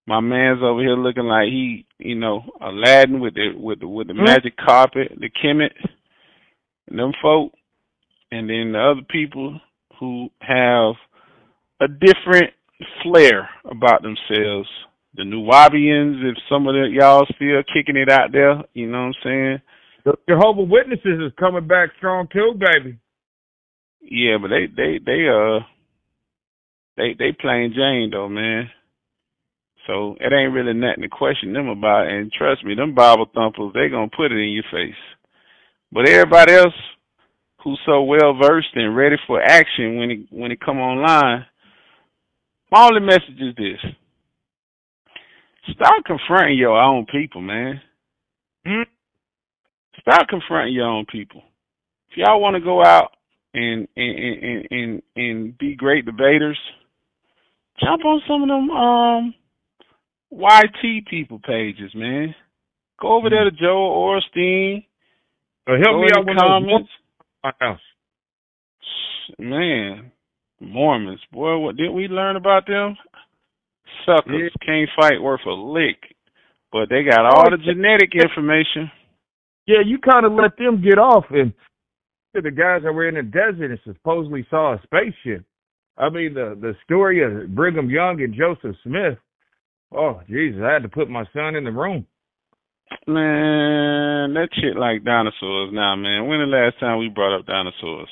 My man's over here looking like he, you know, Aladdin with the with the with the Hmm. magic carpet, the Kemet, them folk, and then the other people who have a different flair about themselves. The Nuwaubians, if some of the y'all still kicking it out there, you know what I'm saying? the Jehovah Witnesses is coming back strong too, baby. Yeah, but they they they uh they they plain Jane though, man. So it ain't really nothing to question them about. And trust me, them Bible thumpers, they gonna put it in your face. But everybody else who's so well versed and ready for action when it when it come online, my only message is this. Start confronting your own people, man. Start confronting your own people. If y'all want to go out and and, and and and be great debaters, jump on some of them um YT people pages, man. Go over there to Joel Osteen. Uh, help Go me out with comments. my house. Man, Mormons, boy, what did we learn about them? Suckers can't fight worth a lick, but they got all the genetic information. Yeah, you kind of let them get off, and the guys that were in the desert and supposedly saw a spaceship. I mean, the the story of Brigham Young and Joseph Smith. Oh, Jesus, I had to put my son in the room. Man, that shit like dinosaurs now, man. When the last time we brought up dinosaurs?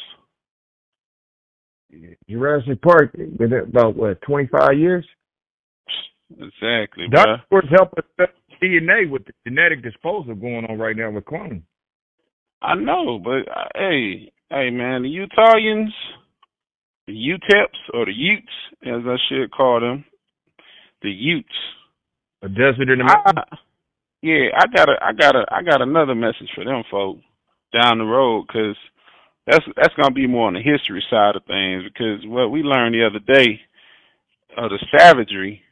Jurassic Park, been about what twenty five years. Exactly. Dinosaurs help us DNA with the genetic disposal going on right now with cloning. I know, but uh, hey, hey, man, the Utahns, the UTEPs or the Utes, as I should call them, the Utes. A desert in the mountains. Yeah, I got a, I got a, I got another message for them folk down the road because that's that's gonna be more on the history side of things because what we learned the other day of the savagery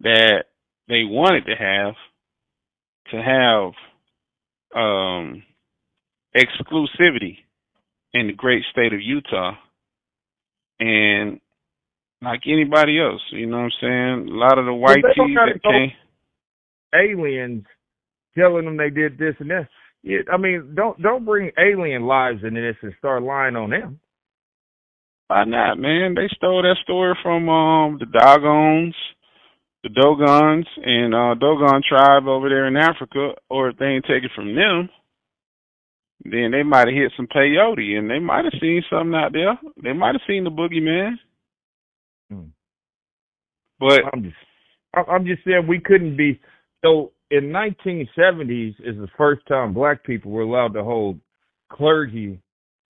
that they wanted to have to have um exclusivity in the great state of Utah and like anybody else, you know what I'm saying? A lot of the white tees that came aliens telling them they did this and that. Yeah, I mean, don't don't bring alien lives into this and start lying on them. Why not, man? They stole that story from um the Dogons, the Dogons, and uh Dogon tribe over there in Africa, or if they ain't take it from them, then they might have hit some peyote and they might have seen something out there. They might have seen the boogeyman. Hmm. But I'm just I'm just saying we couldn't be so in 1970s is the first time black people were allowed to hold clergy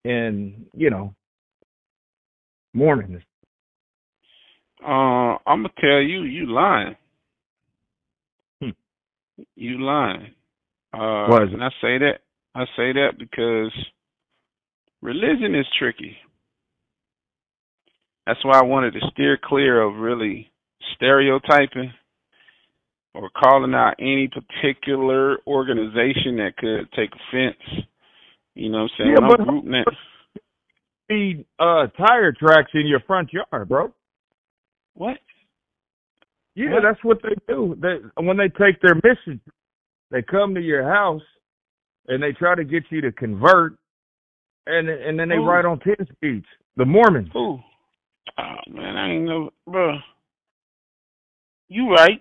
in you know Mormons. uh I'm gonna tell you, you lying. Hmm. You lying. Uh it? and I say that I say that because religion is tricky. That's why I wanted to steer clear of really stereotyping or calling out any particular organization that could take offense. You know what I'm saying? Yeah, When but- I'm grouping that uh tire tracks in your front yard, bro. what? Yeah, What? that's what they do. They when they take their mission, they come to your house and they try to get you to convert, and and then they Who? write on ten speeds. The Mormons. Who? Oh man, I ain't know, bro. You right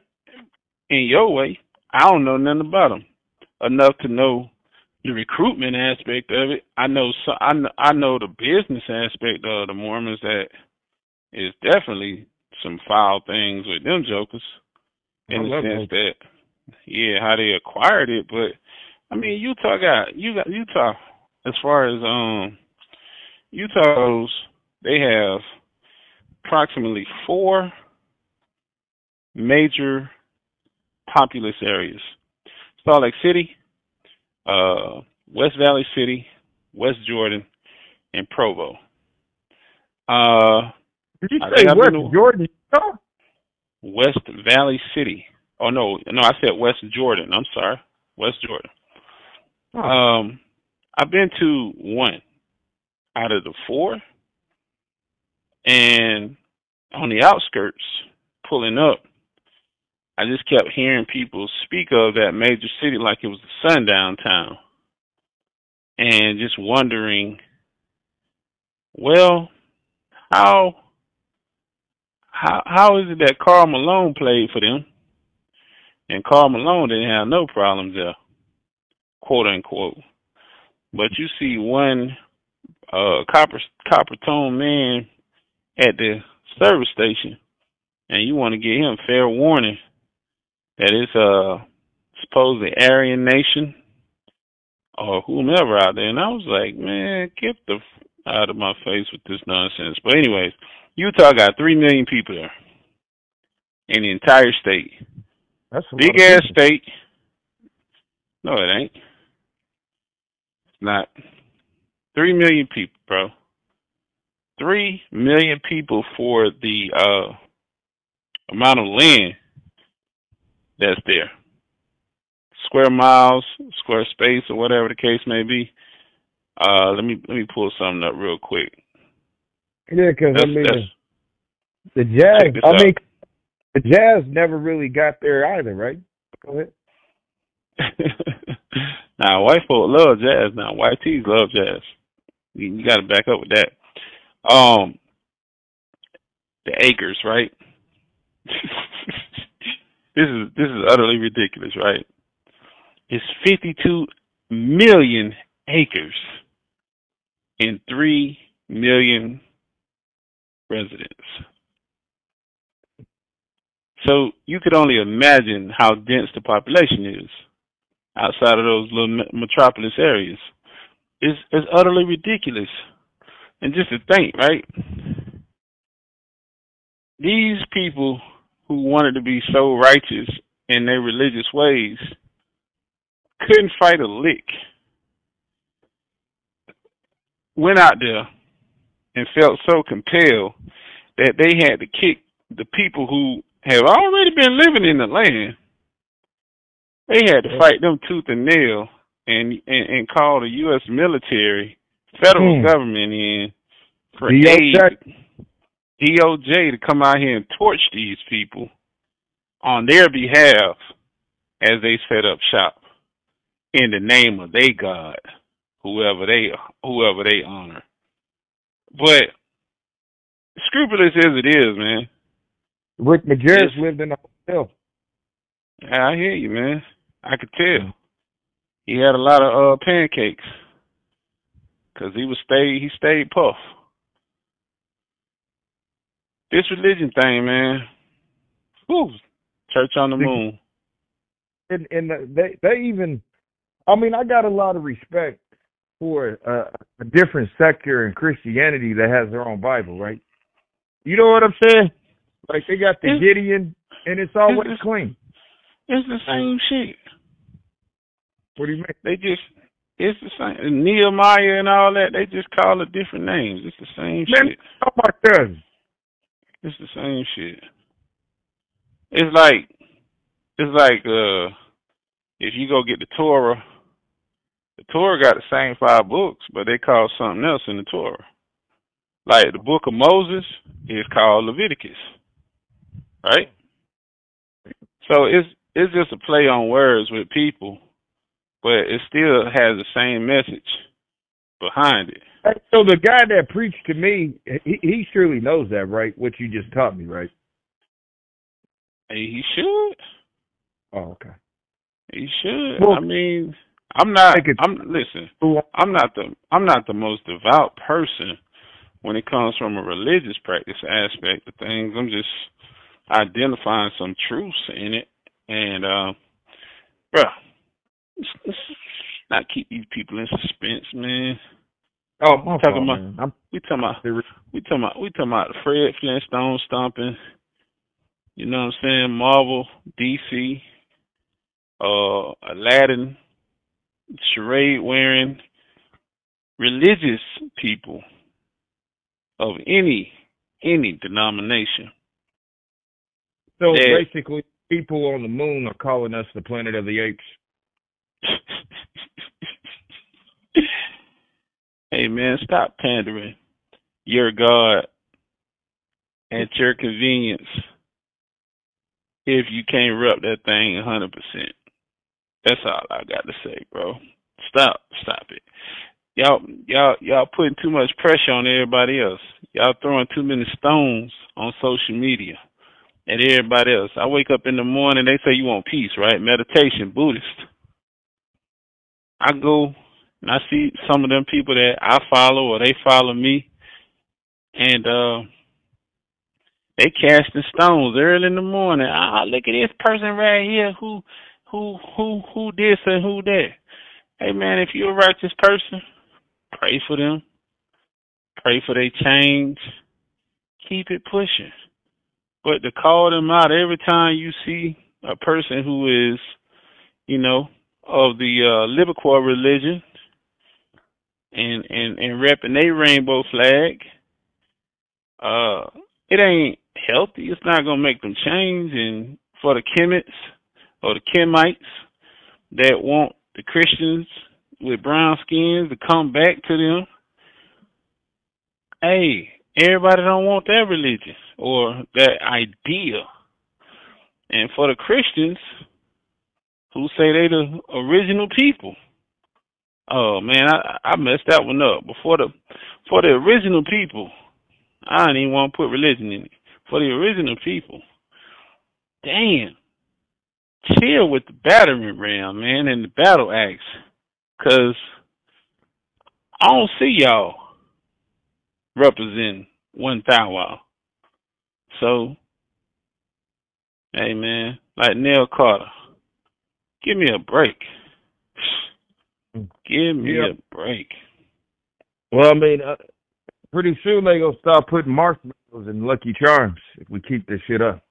in your way. I don't know nothing about them enough to know the recruitment aspect of it. I know so I know, I know the business aspect of the Mormons that is definitely some foul things with them jokers in I the sense those. that yeah, how they acquired it, but I mean Utah got you got Utah as far as um Utah's they have approximately four major populous areas. Salt Lake City, uh, West Valley City, West Jordan, and Provo. Uh, Did you say West been Jordan? Utah? West Valley City. Oh no, no, I said West Jordan. I'm sorry, West Jordan. Huh. Um, I've been to one out of the four, and on the outskirts, pulling up, I just kept hearing people speak of that major city like it was a sundown town, and just wondering, well, how how how is it that Karl Malone played for them, and Karl Malone didn't have no problems there, quote unquote. But you see one uh copper copper tone man at the service station, and you want to give him fair warning that it's uh supposedly Aryan Nation or whomever out there. And I was like, man, get the f- out of my face with this nonsense. But anyways, Utah got three million people there in the entire state. That's a Big ass state. No, it ain't. It's not. Three million people, bro. Three million people for the uh amount of land that's there. Square miles, square space, or whatever the case may be. Uh, let me let me pull something up real quick. Yeah, because I mean the Jazz. I out. mean the Jazz never really got there either, right? Go ahead. [LAUGHS] now, white folk love jazz. Now, white tees love jazz. You, you got to back up with that. Um, the acres, right? [LAUGHS] this is this is utterly ridiculous, right? It's 52 million acres and 3 million residents. So you could only imagine how dense the population is outside of those little metropolis areas. It's, it's utterly ridiculous. And just to think, right? These people who wanted to be so righteous in their religious ways couldn't fight a lick. Went out there and felt so compelled that they had to kick the people who have already been living in the land. They had to fight them tooth and nail and and, and call the U.S. military, federal Hmm. government in for aid, DOJ to come out here and torch these people on their behalf as they set up shop in the name of their God, whoever they whoever they honor. But scrupulous as it is, man, Rick Majerus lived in a hotel. I hear you, man. I could tell. He had a lot of uh pancakes. Cause he was stay he stayed puff. This religion thing, man. Whew. Church on the moon. and and they they even I mean I got a lot of respect for uh, a different sector in Christianity that has their own Bible, right? You know what I'm saying? Like they got the It's- Gideon and it's always it's- clean. It's the same shit. What do you mean? They just it's the same Nehemiah and all that, they just call it different names. It's the same Man, shit. how my cousin? It's the same shit. It's like it's like uh if you go get the Torah, the Torah got the same five books, but they call something else in the Torah. Like the book of Moses is called Leviticus. Right? So it's it's just a play on words with people, but it still has the same message behind it. So the guy that preached to me, he, he surely knows that, right? What you just taught me, right? He should. Oh, okay. He should. Well- I mean, I'm not. I'm listen. I'm not the. I'm not the most devout person when it comes from a religious practice aspect of things. I'm just identifying some truths in it, and uh, let's not keep these people in suspense, man. Oh, my Talking fault, about- man. I'm We talking about. We talking about. We talking about Fred Flintstone stomping. You know what I'm saying? Marvel, DC, uh, Aladdin, charade wearing, religious people of any any denomination. so Yeah. basically people on the moon are calling us the planet of the apes. Hey man, stop pandering. Your God at your convenience. If you can't rep that thing hundred percent. That's all I got to say, bro. Stop, stop it. Y'all, y'all, y'all putting too much pressure on everybody else. Y'all throwing too many stones on social media at everybody else. I wake up in the morning, they say you want peace, right? Meditation, Buddhist. I go and I see some of them people that I follow or they follow me, and uh, they casting stones early in the morning. Ah, look at this person right here who who who who this and who that. Hey man, if you're a righteous person, pray for them. Pray for their change. Keep it pushing. But to call them out every time you see a person who is, you know, of the uh Liverpool religion and and and repping their rainbow flag, uh, it ain't healthy. It's not gonna make them change. And for the Kemet's or the Kemites that want the Christians with brown skins to come back to them, hey, everybody don't want that religion or that idea. And for the Christians who say they the original people, oh man, I, I messed that one up. Before the for the original people, I don't even want to put religion in it. For the original people, damn, chill with the battering ram, man, and the battle axe, cause I don't see y'all representing one thou. So, hey man, like Nell Carter, give me a break. Give me Yep. a break. Well, I mean, uh, pretty soon they gonna start putting marshmallows in Lucky Charms if we keep this shit up.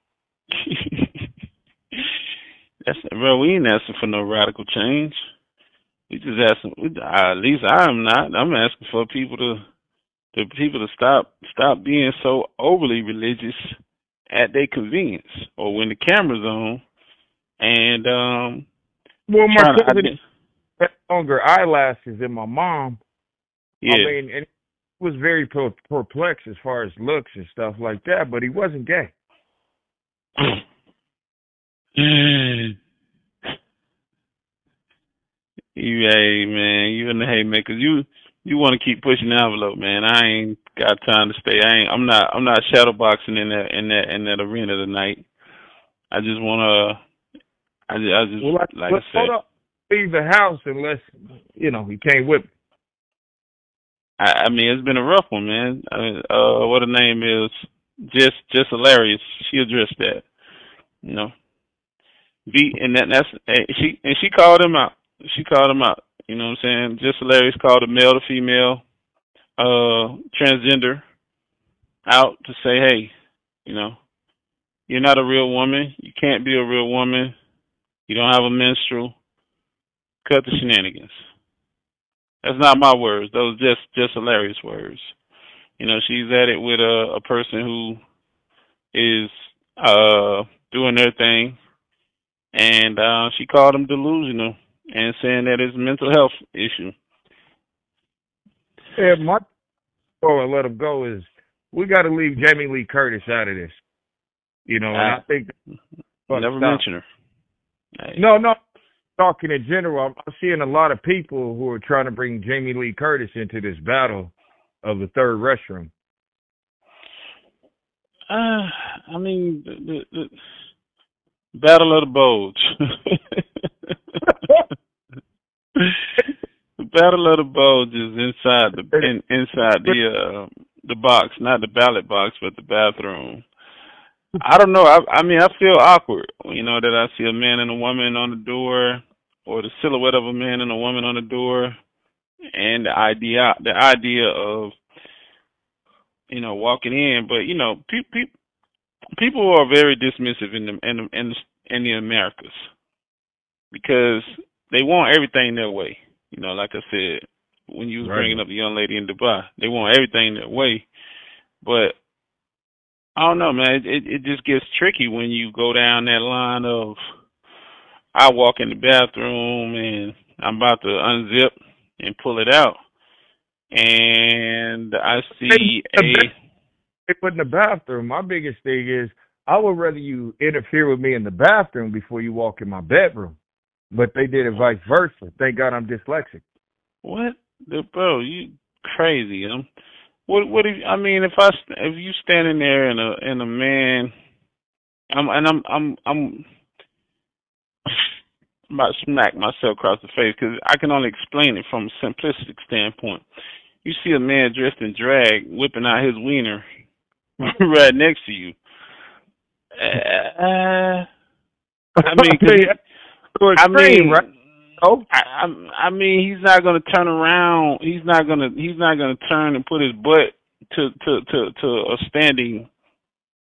[LAUGHS] That's bro. We ain't asking for no radical change. We just asking. We, uh, at least I am not. I'm asking for people to, the people to stop stop being so overly religious at their convenience or when the camera's on, and um, Well, my trying cousin had longer eyelashes than my mom. yeah. I mean, and he was very per- perplexed as far as looks and stuff like that, but he wasn't gay. [LAUGHS] you hey man, you in the haymakers. You you want to keep pushing the envelope, man. I ain't got time to stay. I ain't. I'm not. I'm not shadow boxing in that in that in that arena tonight. I just want to. I just, I just Well, like, like I said. hold up, leave the house unless you know he came with me. I, I mean, it's been a rough one, man. I mean, uh, what her name is, just just hilarious. She addressed that, you know. Be and that that's and she and she called him out. She called him out. You know what I'm saying? Just hilarious. Called a male to female, uh, transgender, out to say, hey, you know, you're not a real woman. You can't be a real woman. You don't have a menstrual. Cut the shenanigans. That's not my words. Those just just hilarious words. You know, she's at it with a, a person who is uh doing their thing, and uh she called him delusional and saying that it's a mental health issue. Yeah, my oh, and let him go is we got to leave Jamie Lee Curtis out of this. You know, and I think Never stop. mention her. Hey, No, no. Talking in general, I'm seeing a lot of people who are trying to bring Jamie Lee Curtis into this battle of the third restroom. Uh, I mean, the, the, the Battle of the Bulge. [LAUGHS] the Battle of the Bulge is inside the in, inside the uh, the box, not the ballot box, but the bathroom. I don't know. I, I mean, I feel awkward, you know, that I see a man and a woman on the door, or the silhouette of a man and a woman on the door, and the idea the idea of you know walking in. But you know, pe- pe- people are very dismissive in the in the, in the, in the Americas because they want everything their way. You know, like I said, when you was Right. bringing up the young lady in Dubai, they want everything their way. But I don't know, man. It, it it just gets tricky when you go down that line of I walk in the bathroom and I'm about to unzip and pull it out, and I see a But in the bathroom, my biggest thing is I would rather you interfere with me in the bathroom before you walk in my bedroom. But they did it vice versa. Thank God I'm dyslexic. What the bro? You crazy? Um, what? What if? I mean, if I if you standing there and a and a man, I'm and I'm I'm I'm [SIGHS] I'm about to smack myself across the face because I can only explain it from a simplistic standpoint. You see a man dressed in drag whipping out his wiener [LAUGHS] right next to you. Uh, I mean, [LAUGHS] I mean, right? Oh, I, I I mean, he's not going to turn around. He's not going to. He's not going to turn and put his butt to to to to a standing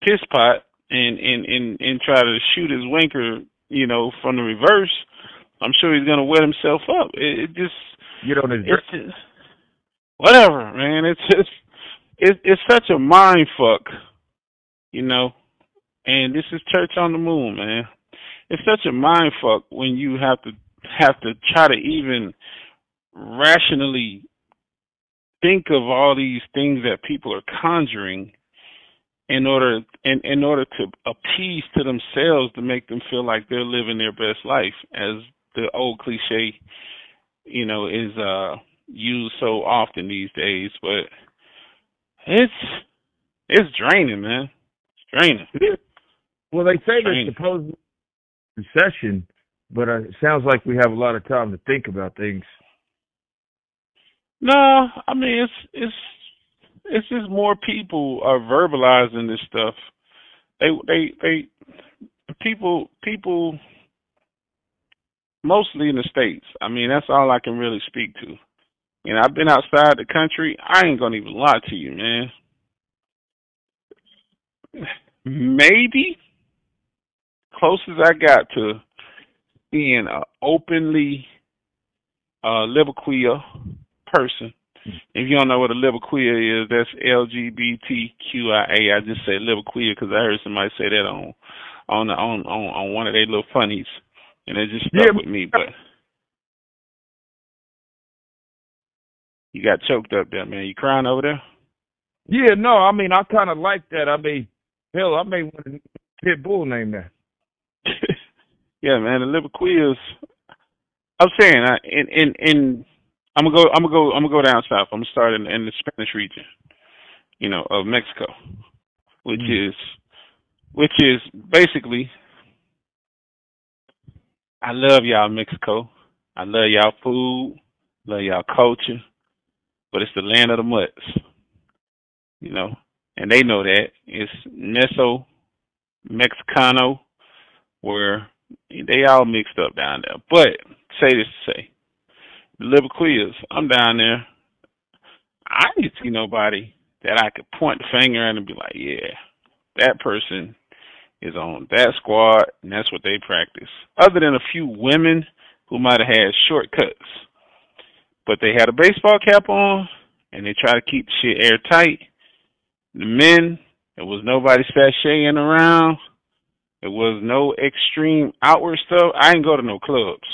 piss pot and and and and try to shoot his winker. You know, from the reverse. I'm sure he's going to wet himself up. It, it just on his it's just whatever, man. It's just it's it's such a mind fuck, you know. And this is church on the moon, man. It's such a mind fuck when you have to have to try to even rationally think of all these things that people are conjuring in order in in order to appease to themselves to make them feel like they're living their best life as the old cliche you know is uh used so often these days. But it's it's draining man. It's draining. Well, they say Strange. there's supposed recession, but uh, it sounds like we have a lot of time to think about things. no i mean it's it's it's just more people are verbalizing this stuff. They they they people people mostly in the states. I mean that's all i can really speak to. You know i've been outside the country. I ain't gonna even lie to you man. Maybe closest i got to being a openly uh liverqueer person if you don't know what a liverqueer is, that's LGBTQIA. I just say liverqueer because I heard somebody say that on on the, on on on one of their little funnies, and it just stuck Yeah, with me. But you got choked up there, man. You crying over there? Yeah, no, I mean I kind of like that. I mean, hell, I may want a pit bull name that. [LAUGHS] yeah, man. The liverqueers. I'm saying, I, in in in I'm gonna go. I'm gonna go. I'm gonna go down south. I'm gonna start in, in the Spanish region, you know, of Mexico, which Mm. is, which is basically. I love y'all Mexico. I love y'all food. Love y'all culture, but it's the land of the mutts, you know, and they know that it's Neso Mexicano, where they all mixed up down there. But say this to say the Liverqueers, I'm down there. I didn't see nobody that I could point the finger at and be like, yeah, that person is on that squad and that's what they practice. Other than a few women who might have had shortcuts. But they had a baseball cap on and they try to keep shit airtight. The men, there was nobody sashaying around. There was no extreme outward stuff. I didn't go to no clubs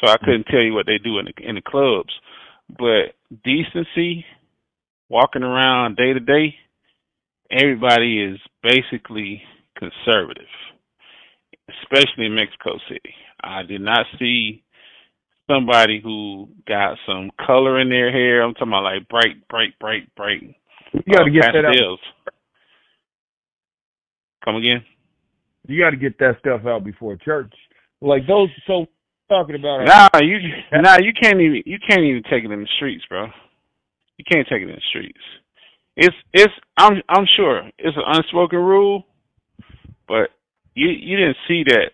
so I couldn't tell you what they do in the in the clubs. But decency, walking around day to day, everybody is basically conservative, especially in Mexico City. I did not see somebody who got some color in their hair. I'm talking about like bright, bright, bright, bright. You got to uh, get that out. pastels. Come again? You got to get that stuff out before church. Like those. So talking about. Nah, you nah, you can't even you can't even take it in the streets, bro. You can't take it in the streets. It's it's I'm I'm sure it's an unspoken rule, but you you didn't see that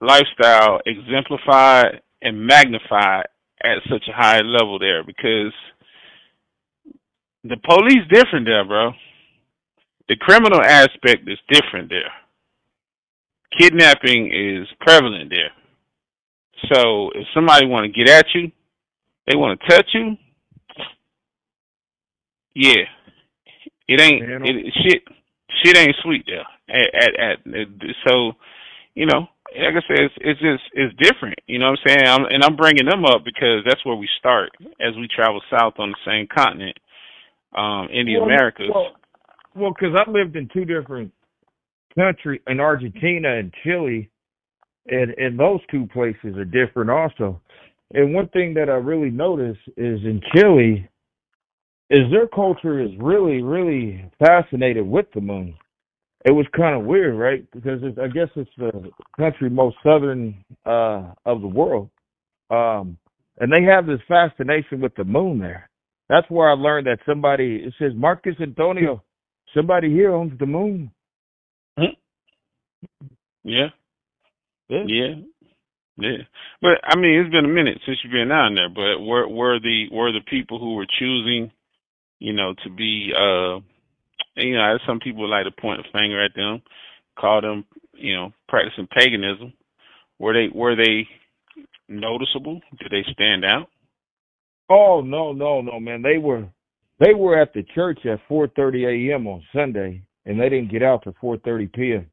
lifestyle exemplified and magnified at such a high level there because the police different there, bro. The criminal aspect is different there. Kidnapping is prevalent there. So if somebody want to get at you, they want to touch you. Yeah, it ain't it, shit. Shit ain't sweet there. At, at, at so, you know, like I said, it's, it's just it's different. You know what I'm saying? I'm, and I'm bringing them up because that's where we start as we travel south on the same continent, um, in the Well, Americas. Well, well, because I lived in two different countries, in Argentina and Chile, and and those two places are different also. And one thing that I really noticed is in Chile, is their culture is really really fascinated with the moon. It was kind of weird, right? Because I guess it's the country most southern uh of the world, um, and they have this fascination with the moon there. That's where I learned that somebody it says Marcus Antonio, somebody here owns the moon. Yeah. Yeah. Yeah. Yeah. But I mean it's been a minute since you've been down there, but were were the were the people who were choosing, you know, to be uh you know, some people like to point a finger at them, call them, you know, practicing paganism. Were they were they noticeable? Did they stand out? Oh no, no, no, man. They were they were at the church at 4:30 a.m. on Sunday, and they didn't get out to 4:30 p.m.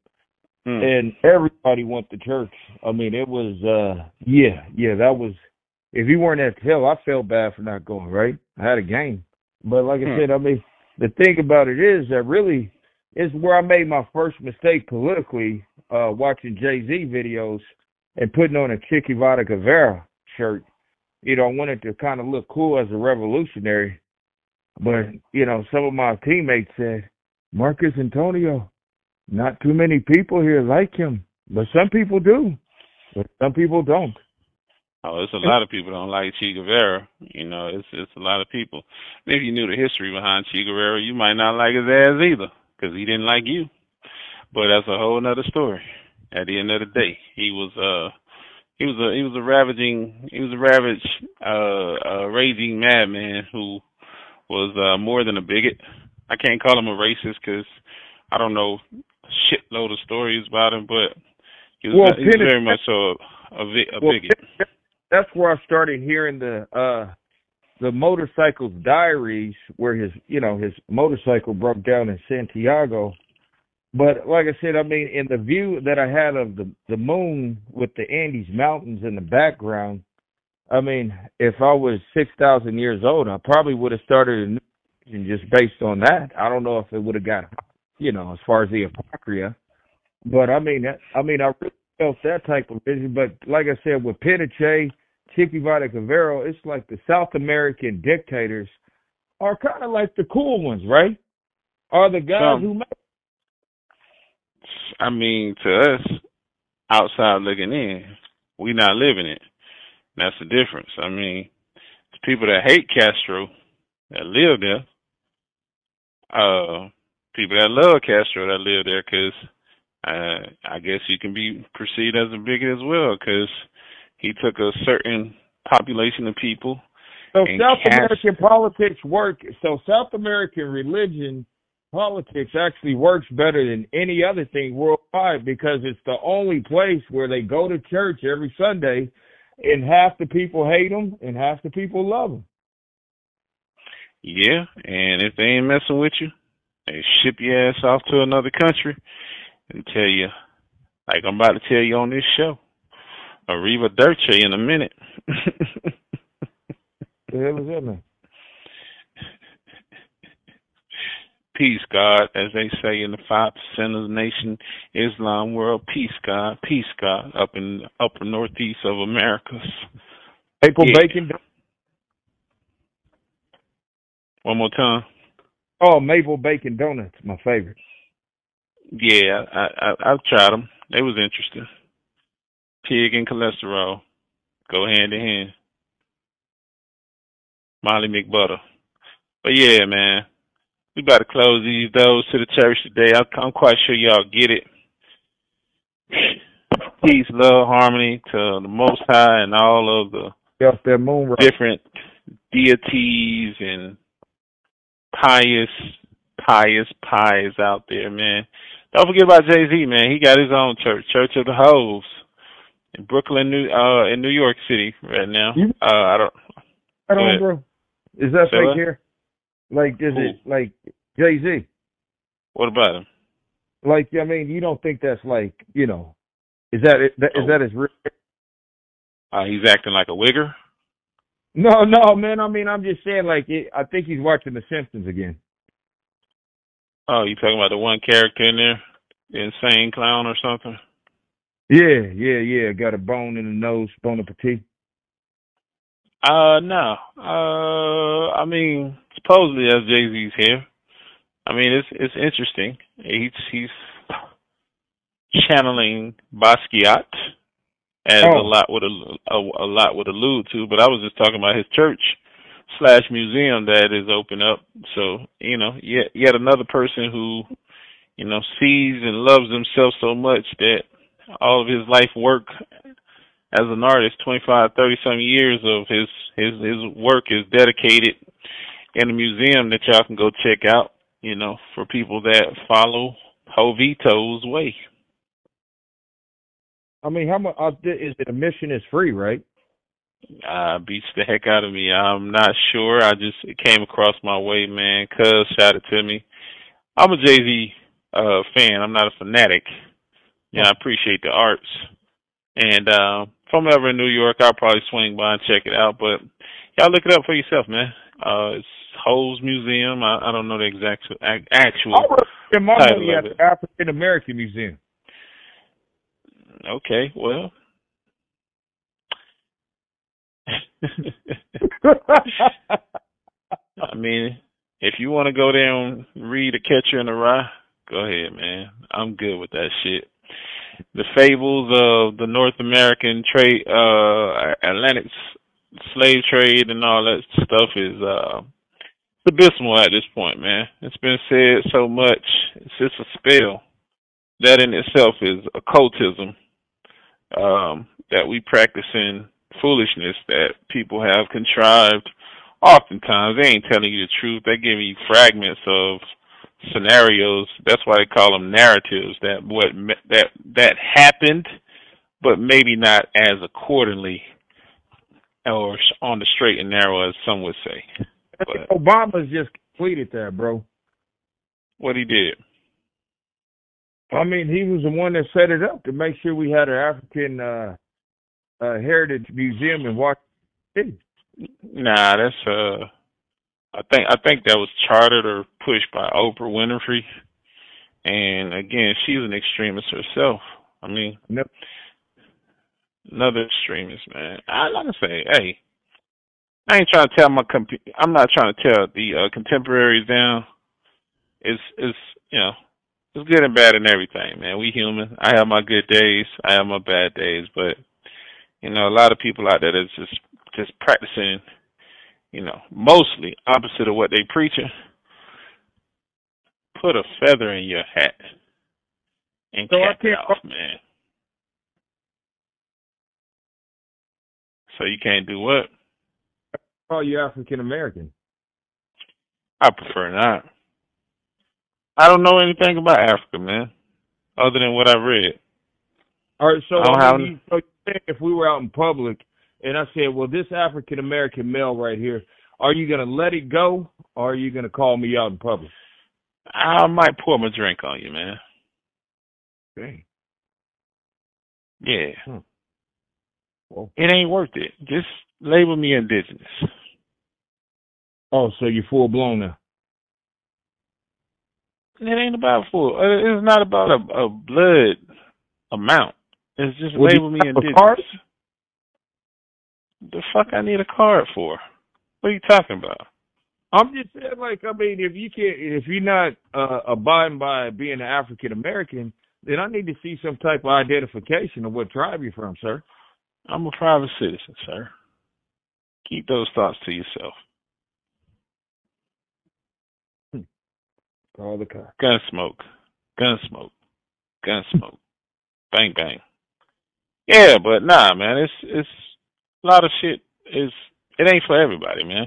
Hmm. And everybody went to church. I mean, it was uh yeah, yeah. That was if you weren't at hell, I felt bad for not going. Right, I had a game, but like I Hmm. said, I mean, the thing about it is that really is where I made my first mistake politically, uh, watching Jay Z videos and putting on a Che Guevara Guevara shirt. You know, I wanted to kind of look cool as a revolutionary. But, you know, some of my teammates said, Marcus Antonio, not too many people here like him. But some people do. But some people don't. Oh, there's a lot of people don't like Che Guevara. You know, it's it's a lot of people. Maybe you knew the history behind Che Guevara, you might not like his ass either, because he didn't like you. But that's a whole other story. At the end of the day, he was uh he was a he was a ravaging he was a ravaged uh, uh raging madman who was uh more than a bigot. I can't call him a racist because I don't know shitload of stories about him, but he was, Well, he was very much so a, a, a Well, bigot. that's where I started hearing the uh the motorcycle's diaries where his you know his motorcycle broke down in Santiago. But like I said, I mean in the view that I had of the the moon with the Andes Mountains in the background, I mean if I was six thousand years old, I probably would have started a new religion just based on that. I don't know if it would have got you know as far as the apocrypha, but I mean that- I mean I really felt that type of vision. But like I said, with Pinochet, Che Guevara Guevara, it's like the South American dictators are kind of like the cool ones, right? Are the guys who make I mean, to us, outside looking in, we not living it. That's the difference. I mean, it's people that hate Castro that live there. Uh, people that love Castro that live there, because uh, I guess you can be perceived as a bigot as well, because he took a certain population of people. so South American politics work. So South American religion politics actually works better than any other thing worldwide because it's the only place where they go to church every Sunday, and half the people hate them and half the people love them. Yeah, and if they ain't messing with you, they ship your ass off to another country and tell you, like I'm about to tell you on this show, Arriva Dirce in a minute. [LAUGHS] The hell is that, man? peace, God, as they say in the five percent of the nation Islam world. Peace, God, peace, God, up in upper northeast of Americas. Maple Yeah. bacon. One more time. Oh, maple bacon donuts, my favorite. Yeah, I, I I've tried them. They was interesting. Pig and cholesterol go hand in hand. Molly McButter. But yeah, man, we about to close these doors to the church today. I, I'm quite sure y'all get it. [SIGHS] Peace, love, harmony to the Most High and all of the Off that moon rock. different deities and pious, pious pies out there, man. Don't forget about Jay Z, man. He got his own church, Church of the Hov, in Brooklyn, New uh, in New York City right now. You- Uh, I don't. I don't, bro. Is that Say fake hair? Like, is Who? it like Jay Z? What about him? Like, I mean, you don't think that's like, you know, is that it? That, is Oh. that his real? Uh, he's acting like a wigger. No, no, man. I mean, I'm just saying, like, it, I think he's watching The Simpsons again. Oh, you talking about the one character in there, the insane clown or something? Yeah, yeah, yeah. Got a bone in the nose, bone appetit. Uh, no. Uh, I mean, supposedly that's Jay Z's here. I mean, it's it's interesting. He's he's channeling Basquiat, as Oh. a lot would al- a, a lot would allude to. But I was just talking about his church slash museum that is open up. So you know, yet yet another person who, you know, sees and loves himself so much that all of his life work as an artist, 25, 30 some years of his his his work is dedicated in a museum that y'all can go check out. You know, for people that follow Jovito's way. I mean, how much uh, is it? Admission is free, right? Uh, beats the heck out of me. I'm not sure. I just it came across my way, man. Cuz shot it to me. I'm a Jay Z uh, fan. I'm not a fanatic. Yeah, I appreciate the arts. And uh, if I'm ever in New York, I'll probably swing by and check it out. But y'all look it up for yourself, man. Uh, it's Hov's Museum. I, I don't know the exact actual. I my money at the African American Museum. Okay, well. [LAUGHS] I mean, if you want to go and read A Catcher in the Rye, go ahead, man. I'm good with that shit. The fables of the North American trade, uh, Atlantic slave trade and all that stuff is, uh, abysmal at this point, man. It's been said so much. It's just a spell. That in itself is occultism um, that we practice in foolishness that people have contrived. Oftentimes, they ain't telling you the truth. They give you fragments of scenarios. That's why they call them narratives. That what that that happened, but maybe not as accordingly or on the straight and narrow as some would say. But, Obama's just completed that, bro. What he did. I mean, he was the one that set it up to make sure we had an African uh, uh, Heritage Museum in Washington. Nah, that's uh, I think I think that was chartered or pushed by Oprah Winfrey, and again, she's an extremist herself. I mean, nope. another extremist, man. I like to say, hey, I ain't trying to tell my comp- I'm not trying to tell the uh, contemporaries down. It's it's you know it's good and bad and everything, man. We human. I have my good days. I have my bad days, but you know, a lot of people out there that's just just practicing, you know, mostly opposite of what they preaching. Put a feather in your hat and so cap it off, man. So you can't do what? Call you African American. I prefer not. I don't know anything about Africa, man, other than what I read. All right, so, I mean, so if we were out in public and I said, "Well, this African American male right here, are you going to let it go, or are you going to call me out in public?" I might pour my drink on you, man. Okay. Yeah. Hmm. Well, it ain't worth it. Just label me indigenous. Oh, so you're full blown now. It ain't about full. Uh, it's not about a, a blood amount. It's just Would label me indigenous. Card? The fuck I need a card for? What are you talking about? I'm just saying, like, I mean, if you can't, if you're not uh, abiding by being an African American, then I need to see some type of identification of what tribe you're from, sir. I'm a private citizen, sir. Keep those thoughts to yourself. Call the car. Gun smoke. Gun smoke. Gun smoke. bang bang. Yeah, but nah, man, it's it's a lot of shit is it ain't for everybody, man.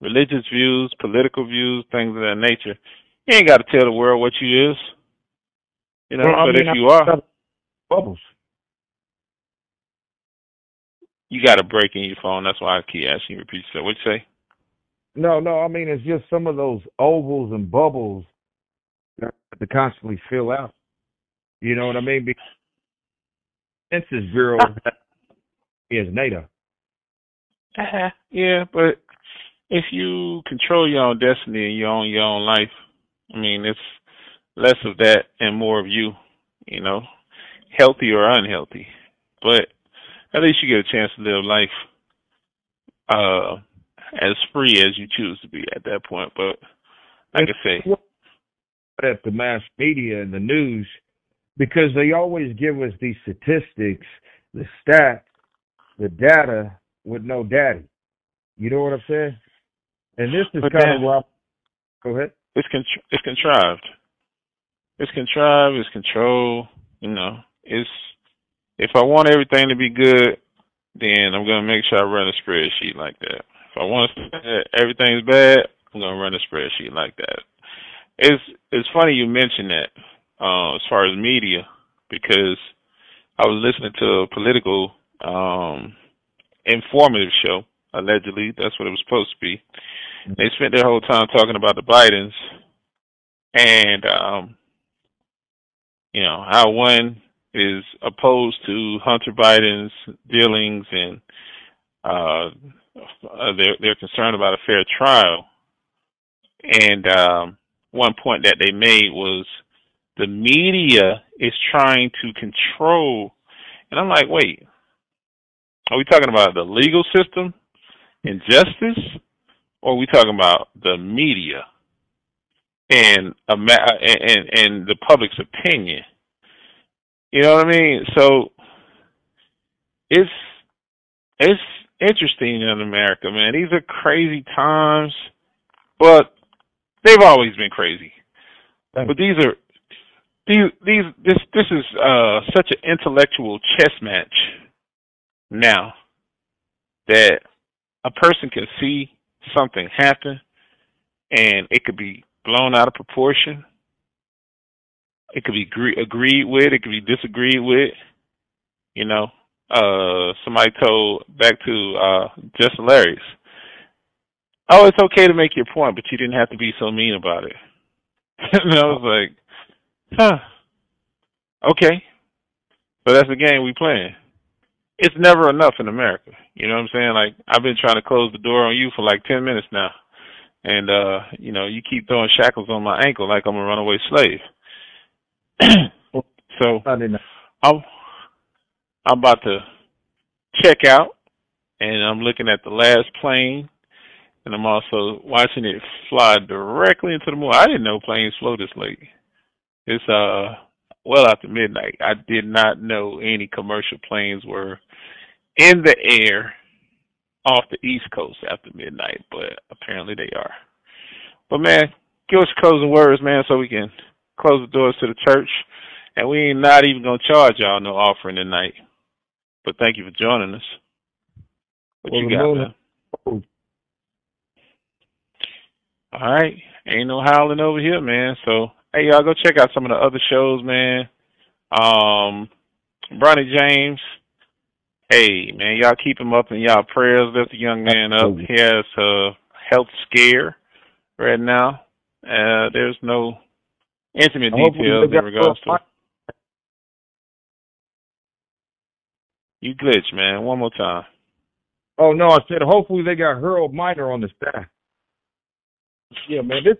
Religious views, political views, things of that nature. You ain't got to tell the world what you is. You know, well, but mean, if you are, bubbles. You got a break in your phone. That's why I keep asking you to repeat yourself. What you say? No, no, I mean it's just some of those ovals and bubbles that to constantly fill out. You know what I mean? Because Census Bureau is NATO. Uh-huh. Yeah, but if you control your own destiny and you own your own life, I mean it's less of that and more of you, you know, healthy or unhealthy. But at least you get a chance to live life uh as free as you choose to be at that point. But like I say, at the mass media and the news, because they always give us these statistics, the stats, the data with no daddy. You know what I'm saying? And this is kind of why. Go ahead. It's con- it's contrived. it's contrived, it's control. You know, it's if I want everything to be good, then I'm gonna make sure I run a spreadsheet like that. If I want to say everything's bad, I'm gonna run a spreadsheet like that. It's it's funny you mention that uh, as far as media because I was listening to a political um, informative show. Allegedly, that's what it was supposed to be. They spent their whole time talking about the Bidens and um, you know how one is opposed to Hunter Biden's dealings and uh, they're they're concerned about a fair trial. And um, one point that they made was the media is trying to control. And I'm like, wait, are we talking about the legal system and justice, or are we talking about the media and and and the public's opinion? You know what I mean? So it's it's interesting in America, man. These are crazy times, but they've always been crazy. But these are these these this this is uh such an intellectual chess match now that a person can see something happen and it could be blown out of proportion. It could be agree, agreed with, it could be disagreed with. You know, uh somebody told back to uh just hilarious. Oh, it's okay to make your point, but you didn't have to be so mean about it. [LAUGHS] and I was like, huh. Okay. So that's the game we playing it's never enough in America. You know what I'm saying? Like I've been trying to close the door on you for like ten minutes now. And uh, you know, you keep throwing shackles on my ankle like I'm a runaway slave. [CLEARS THROAT] so I'm I'm about to check out and I'm looking at the last plane and I'm also watching it fly directly into the moon. I didn't know planes flew this late. It's uh well after midnight. I did not know any commercial planes were in the air off the East Coast after midnight, but apparently they are. But man, give us closing words, man, so we can close the doors to the church. And we ain't not even gonna charge y'all no offering tonight. But thank you for joining us. What well, you got, man? All right. Ain't no howling over here, man. So Hey, y'all go check out some of the other shows, man. Um, Bronny James. Hey, man, y'all keep him up in y'all prayers. Lift the young man up. He has a health scare right now. Uh, there's no intimate details in regards to. You glitch, man. One more time. Oh no, I said hopefully they got Harold Miner on the staff. Yeah, man, this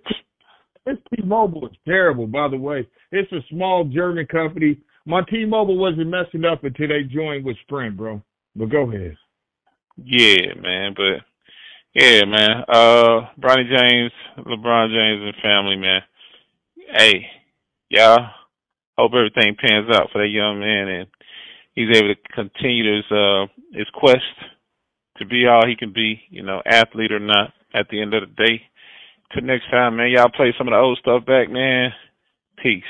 this T-Mobile is terrible, by the way. It's a small German company. My T-Mobile wasn't messing up until they joined with Sprint, bro. But go ahead. Yeah, man. But yeah, man. Uh, Bronny James, LeBron James, and family, man. Hey, y'all. Hope everything pans out for that young man, and he's able to continue his uh his quest to be all he can be. You know, athlete or not. At the end of the day. Next time, man. Y'all play some of the old stuff back, man. Peace.